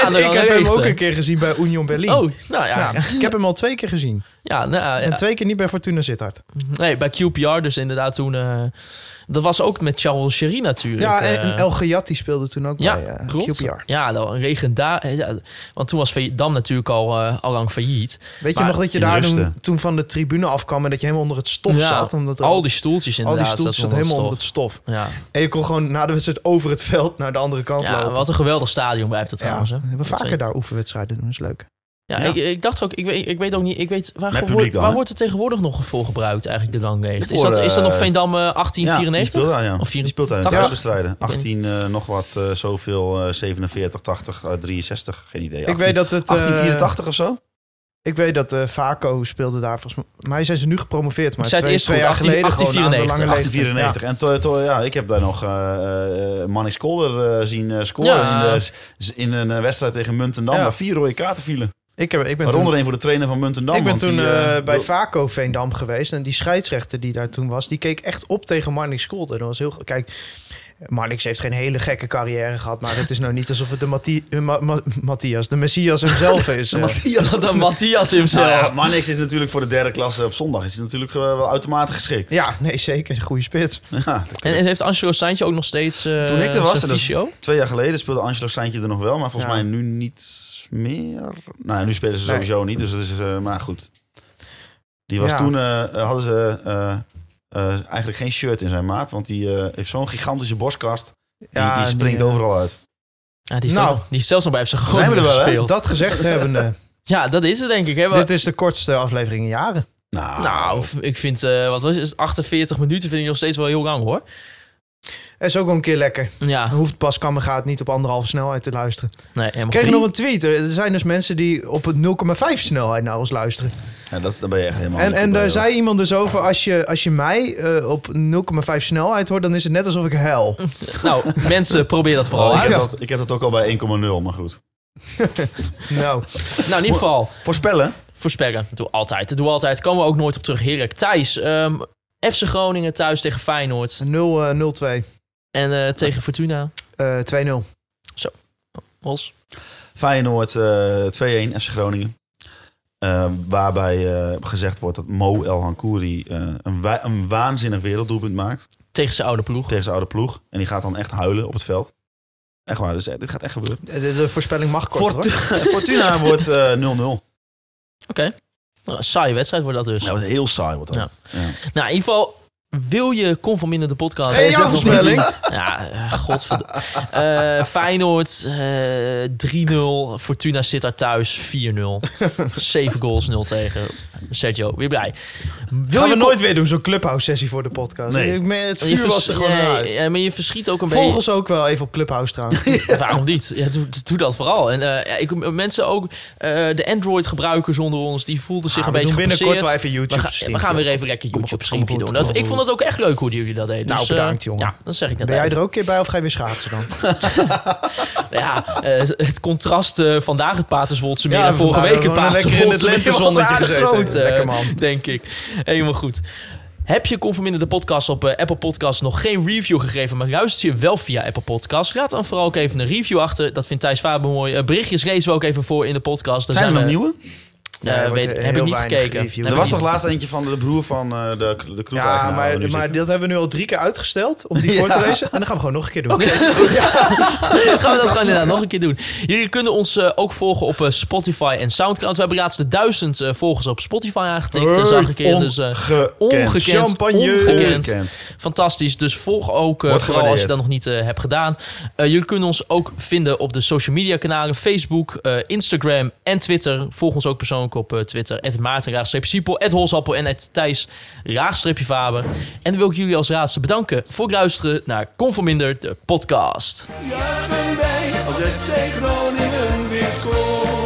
en ik heb hem ook een keer gezien bij Union Berlin. Oh, nou Ja, ik heb hem al twee keer gezien. Nou, ja. En twee keer niet bij Fortuna Sittard. Nee, bij QPR dus inderdaad toen... eh, dat was ook met Charles Sherry natuurlijk. Ja, en, eh. en El Gayati speelde toen ook Ja, bij eh. QPR. Ja, dat een legendaar. Ja, want toen was Veendam natuurlijk al, al lang failliet. Weet je nog dat je daar toen, toen van de tribune afkwam... en dat je helemaal onder het stof Ja, zat? Omdat al die stoeltjes al die inderdaad. stoeltjes zat zaten helemaal onder onder het stof. Ja, En je kon gewoon na de wedstrijd over het veld naar de andere kant ja lopen. wat een geweldig stadion blijft het trouwens. hè. we vaker daar oefenwedstrijden doen, is leuk. Ja, Ja. Ik, ik dacht ook, ik weet, ik weet ook niet, ik weet, waar, dan, waar wordt het tegenwoordig nog voor gebruikt eigenlijk, de Langleeg? Is dat, is dat nog eh, Veendam eh, Ja, die 1894? speelt daar, ja. Of Die speelt daar in 80? thuiswedstrijden. 18 eh, nog wat, eh, zoveel, eh, 47, 80, eh, 63, geen idee. 18, ik weet dat het... eh, 1884 of zo? ik weet dat eh Vaco speelde daar volgens mij. zijn ze nu gepromoveerd, maar twee, eerst twee jaar geleden 18- gewoon aan de lange 1894. leeftijd. 1894. En to, to- ja, ik heb daar nog eh uh, Mannix Kolder eh, zien scoren Ja. in, de, in een wedstrijd tegen Muntendam. Ja. Waar vier rode kaarten vielen. Ik, heb, ik ben Waaronder toen, voor de trainer van Muntendam. ik ben toen die, eh, eh, bij Vaco Veendam geweest. En die scheidsrechter die daar toen was, die keek echt op tegen Marnix Kolder. Dat was heel... Kijk, Marnix heeft geen hele gekke carrière gehad. Maar het is nou niet alsof het de eh, Ma- Ma- Matthias, de Messias hemzelf is. eh. Matthias. De Matthias Nou himself. ja, is natuurlijk voor de derde klasse op zondag. Is hij natuurlijk eh, wel automatisch geschikt. Ja, nee, zeker. Goede spits. Ja. En, en heeft Angelo Saintje ook nog steeds eh Toen ik er was? Twee jaar geleden speelde Angelo Seintje er nog wel, maar volgens Ja. mij nu niet meer. Nou, nu spelen ze Nee. sowieso niet, dus dat is maar goed. Die was Ja. toen hadden ze eh, eigenlijk geen shirt in zijn maat, want die eh, heeft zo'n gigantische borstkast. Die, Ja, die springt die, eh, overal uit. Ja, die, is Nou, nou, die is zelfs nog bij FC we Groningen wel, hè? gespeeld. Dat gezegd hebbende, Ja, dat is het denk ik. Hè? dit is de kortste aflevering in jaren. Nou, Nou, ik vind, eh, wat was het, 48 minuten vind ik nog steeds wel heel lang hoor. Is ook wel een keer lekker. Ja, Hoeft pas kan gaat niet op anderhalve snelheid te luisteren. nee, helemaal Ik kreeg nog een tweet. Er zijn dus mensen die op het 0,5 snelheid naar ons luisteren. ja, dat, is- daar ben je echt helemaal En, en daar zei iemand dus over, als je, als je mij eh, op 0,5 snelheid hoort, dan is het net alsof ik huil. Nou, mensen, probeer dat vooral Oh, ik, uit. heb dat, ik heb dat ook al bij 1,0, maar goed. Nou, Nou, in ieder geval, Voorspellen? voorspellen. Dat doe altijd. Dat doen we altijd. Komen we ook nooit op terug. Heerlijk. Thijs, ehm, FC Groningen thuis tegen Feyenoord. 0, eh, 0-2. En eh, tegen Fortuna. Eh 2-0. Os. Feyenoord eh 2-1 FC Groningen. Eh, waarbij eh, gezegd wordt dat Mo El Hankouri eh, een, wa- een waanzinnig werelddoelpunt maakt Tegen zijn oude ploeg. tegen zijn oude ploeg. En die gaat dan echt huilen op het veld. Echt waar, dus dit gaat echt gebeuren. De, de voorspelling mag kort Fortu- hoor. Fortuna wordt eh, 0-0. Oké. Nou, een saaie wedstrijd wordt dat dus. Ja, heel saai wordt dat. Ja. Ja. Nou, in ieder geval... Wil je Conforminder de podcast? Hey, jouw voorspelling? Ja, eh, godverdomme. Eh Feyenoord eh 3-0. Fortuna zit daar thuis 4-0. 7 goals, 0 tegen. Sergio, weer blij. Wil Gaan we je nooit weer doen, zo'n clubhouse sessie voor de podcast. Nee. Ik meen, Het vuur vers- was er gewoon nee, uit. ja, maar je verschiet ook een Volg beetje. ons ook wel even op Clubhouse trouwens. Waarom niet? Ja, doe, doe dat vooral. En eh, ja, ik, mensen ook, eh, de Android-gebruikers onder ons, die voelden zich Ah, een we beetje doen binnenkort gepasseerd. wel even YouTube we, we gaan weer even lekker Kom maar YouTube goed, kom streampje maar doen. Dat, ik vond het ook echt leuk hoe jullie dat deden. Nou, Dus, eh, bedankt, jongen. Ja, dat zeg ik net. Ben jij er ook een keer bij of ga je weer schaatsen dan? Ja, het contrast vandaag het Paterswoldse meer Ja, en vorige week het gewoon lekker in het Paterswoldse meer was aardig gezeten. groot, Lekker, man. denk ik. Helemaal goed. Heb je Conforminder de podcast op eh, Apple Podcasts nog geen review gegeven, maar luister je wel via Apple Podcasts? Raad dan vooral ook even een review achter. Dat vindt Thijs Faber mooi. Eh, berichtjes lezen we ook even voor in de podcast. Daar Zijn er nog we- nieuwe? Eh, Ja, weet- heel heb ik niet gekeken. Er was toch laatst eentje van de broer van eh, de, de kroeg Ja, maar, maar dat hebben we nu al drie keer uitgesteld om die voor te lezen. En dan gaan we gewoon nog een keer doen. Gaan we dat gewoon inderdaad nog een keer doen. Jullie kunnen ons eh, ook volgen op eh, Spotify en Soundcloud. We hebben laatst de duizend eh, volgers op Spotify aangetikt. eh, zag ik hier. Dus eh, ongekend. Champagne. Ongekend. Ongekend. Fantastisch. Dus volg ook, eh, vooral als je dat nog niet eh, hebt gedaan. Eh, jullie kunnen ons ook vinden op de social media kanalen. Facebook, eh, Instagram en Twitter. Volg ons ook persoonlijk op eh, Twitter. Het Maarten, Siepel, het Holsappel en het Thijs, Raagstreepje Faber. En dan wil ik jullie als laatste bedanken voor het luisteren naar Conforminder, de podcast. Wij als FC Groningen weer scoort.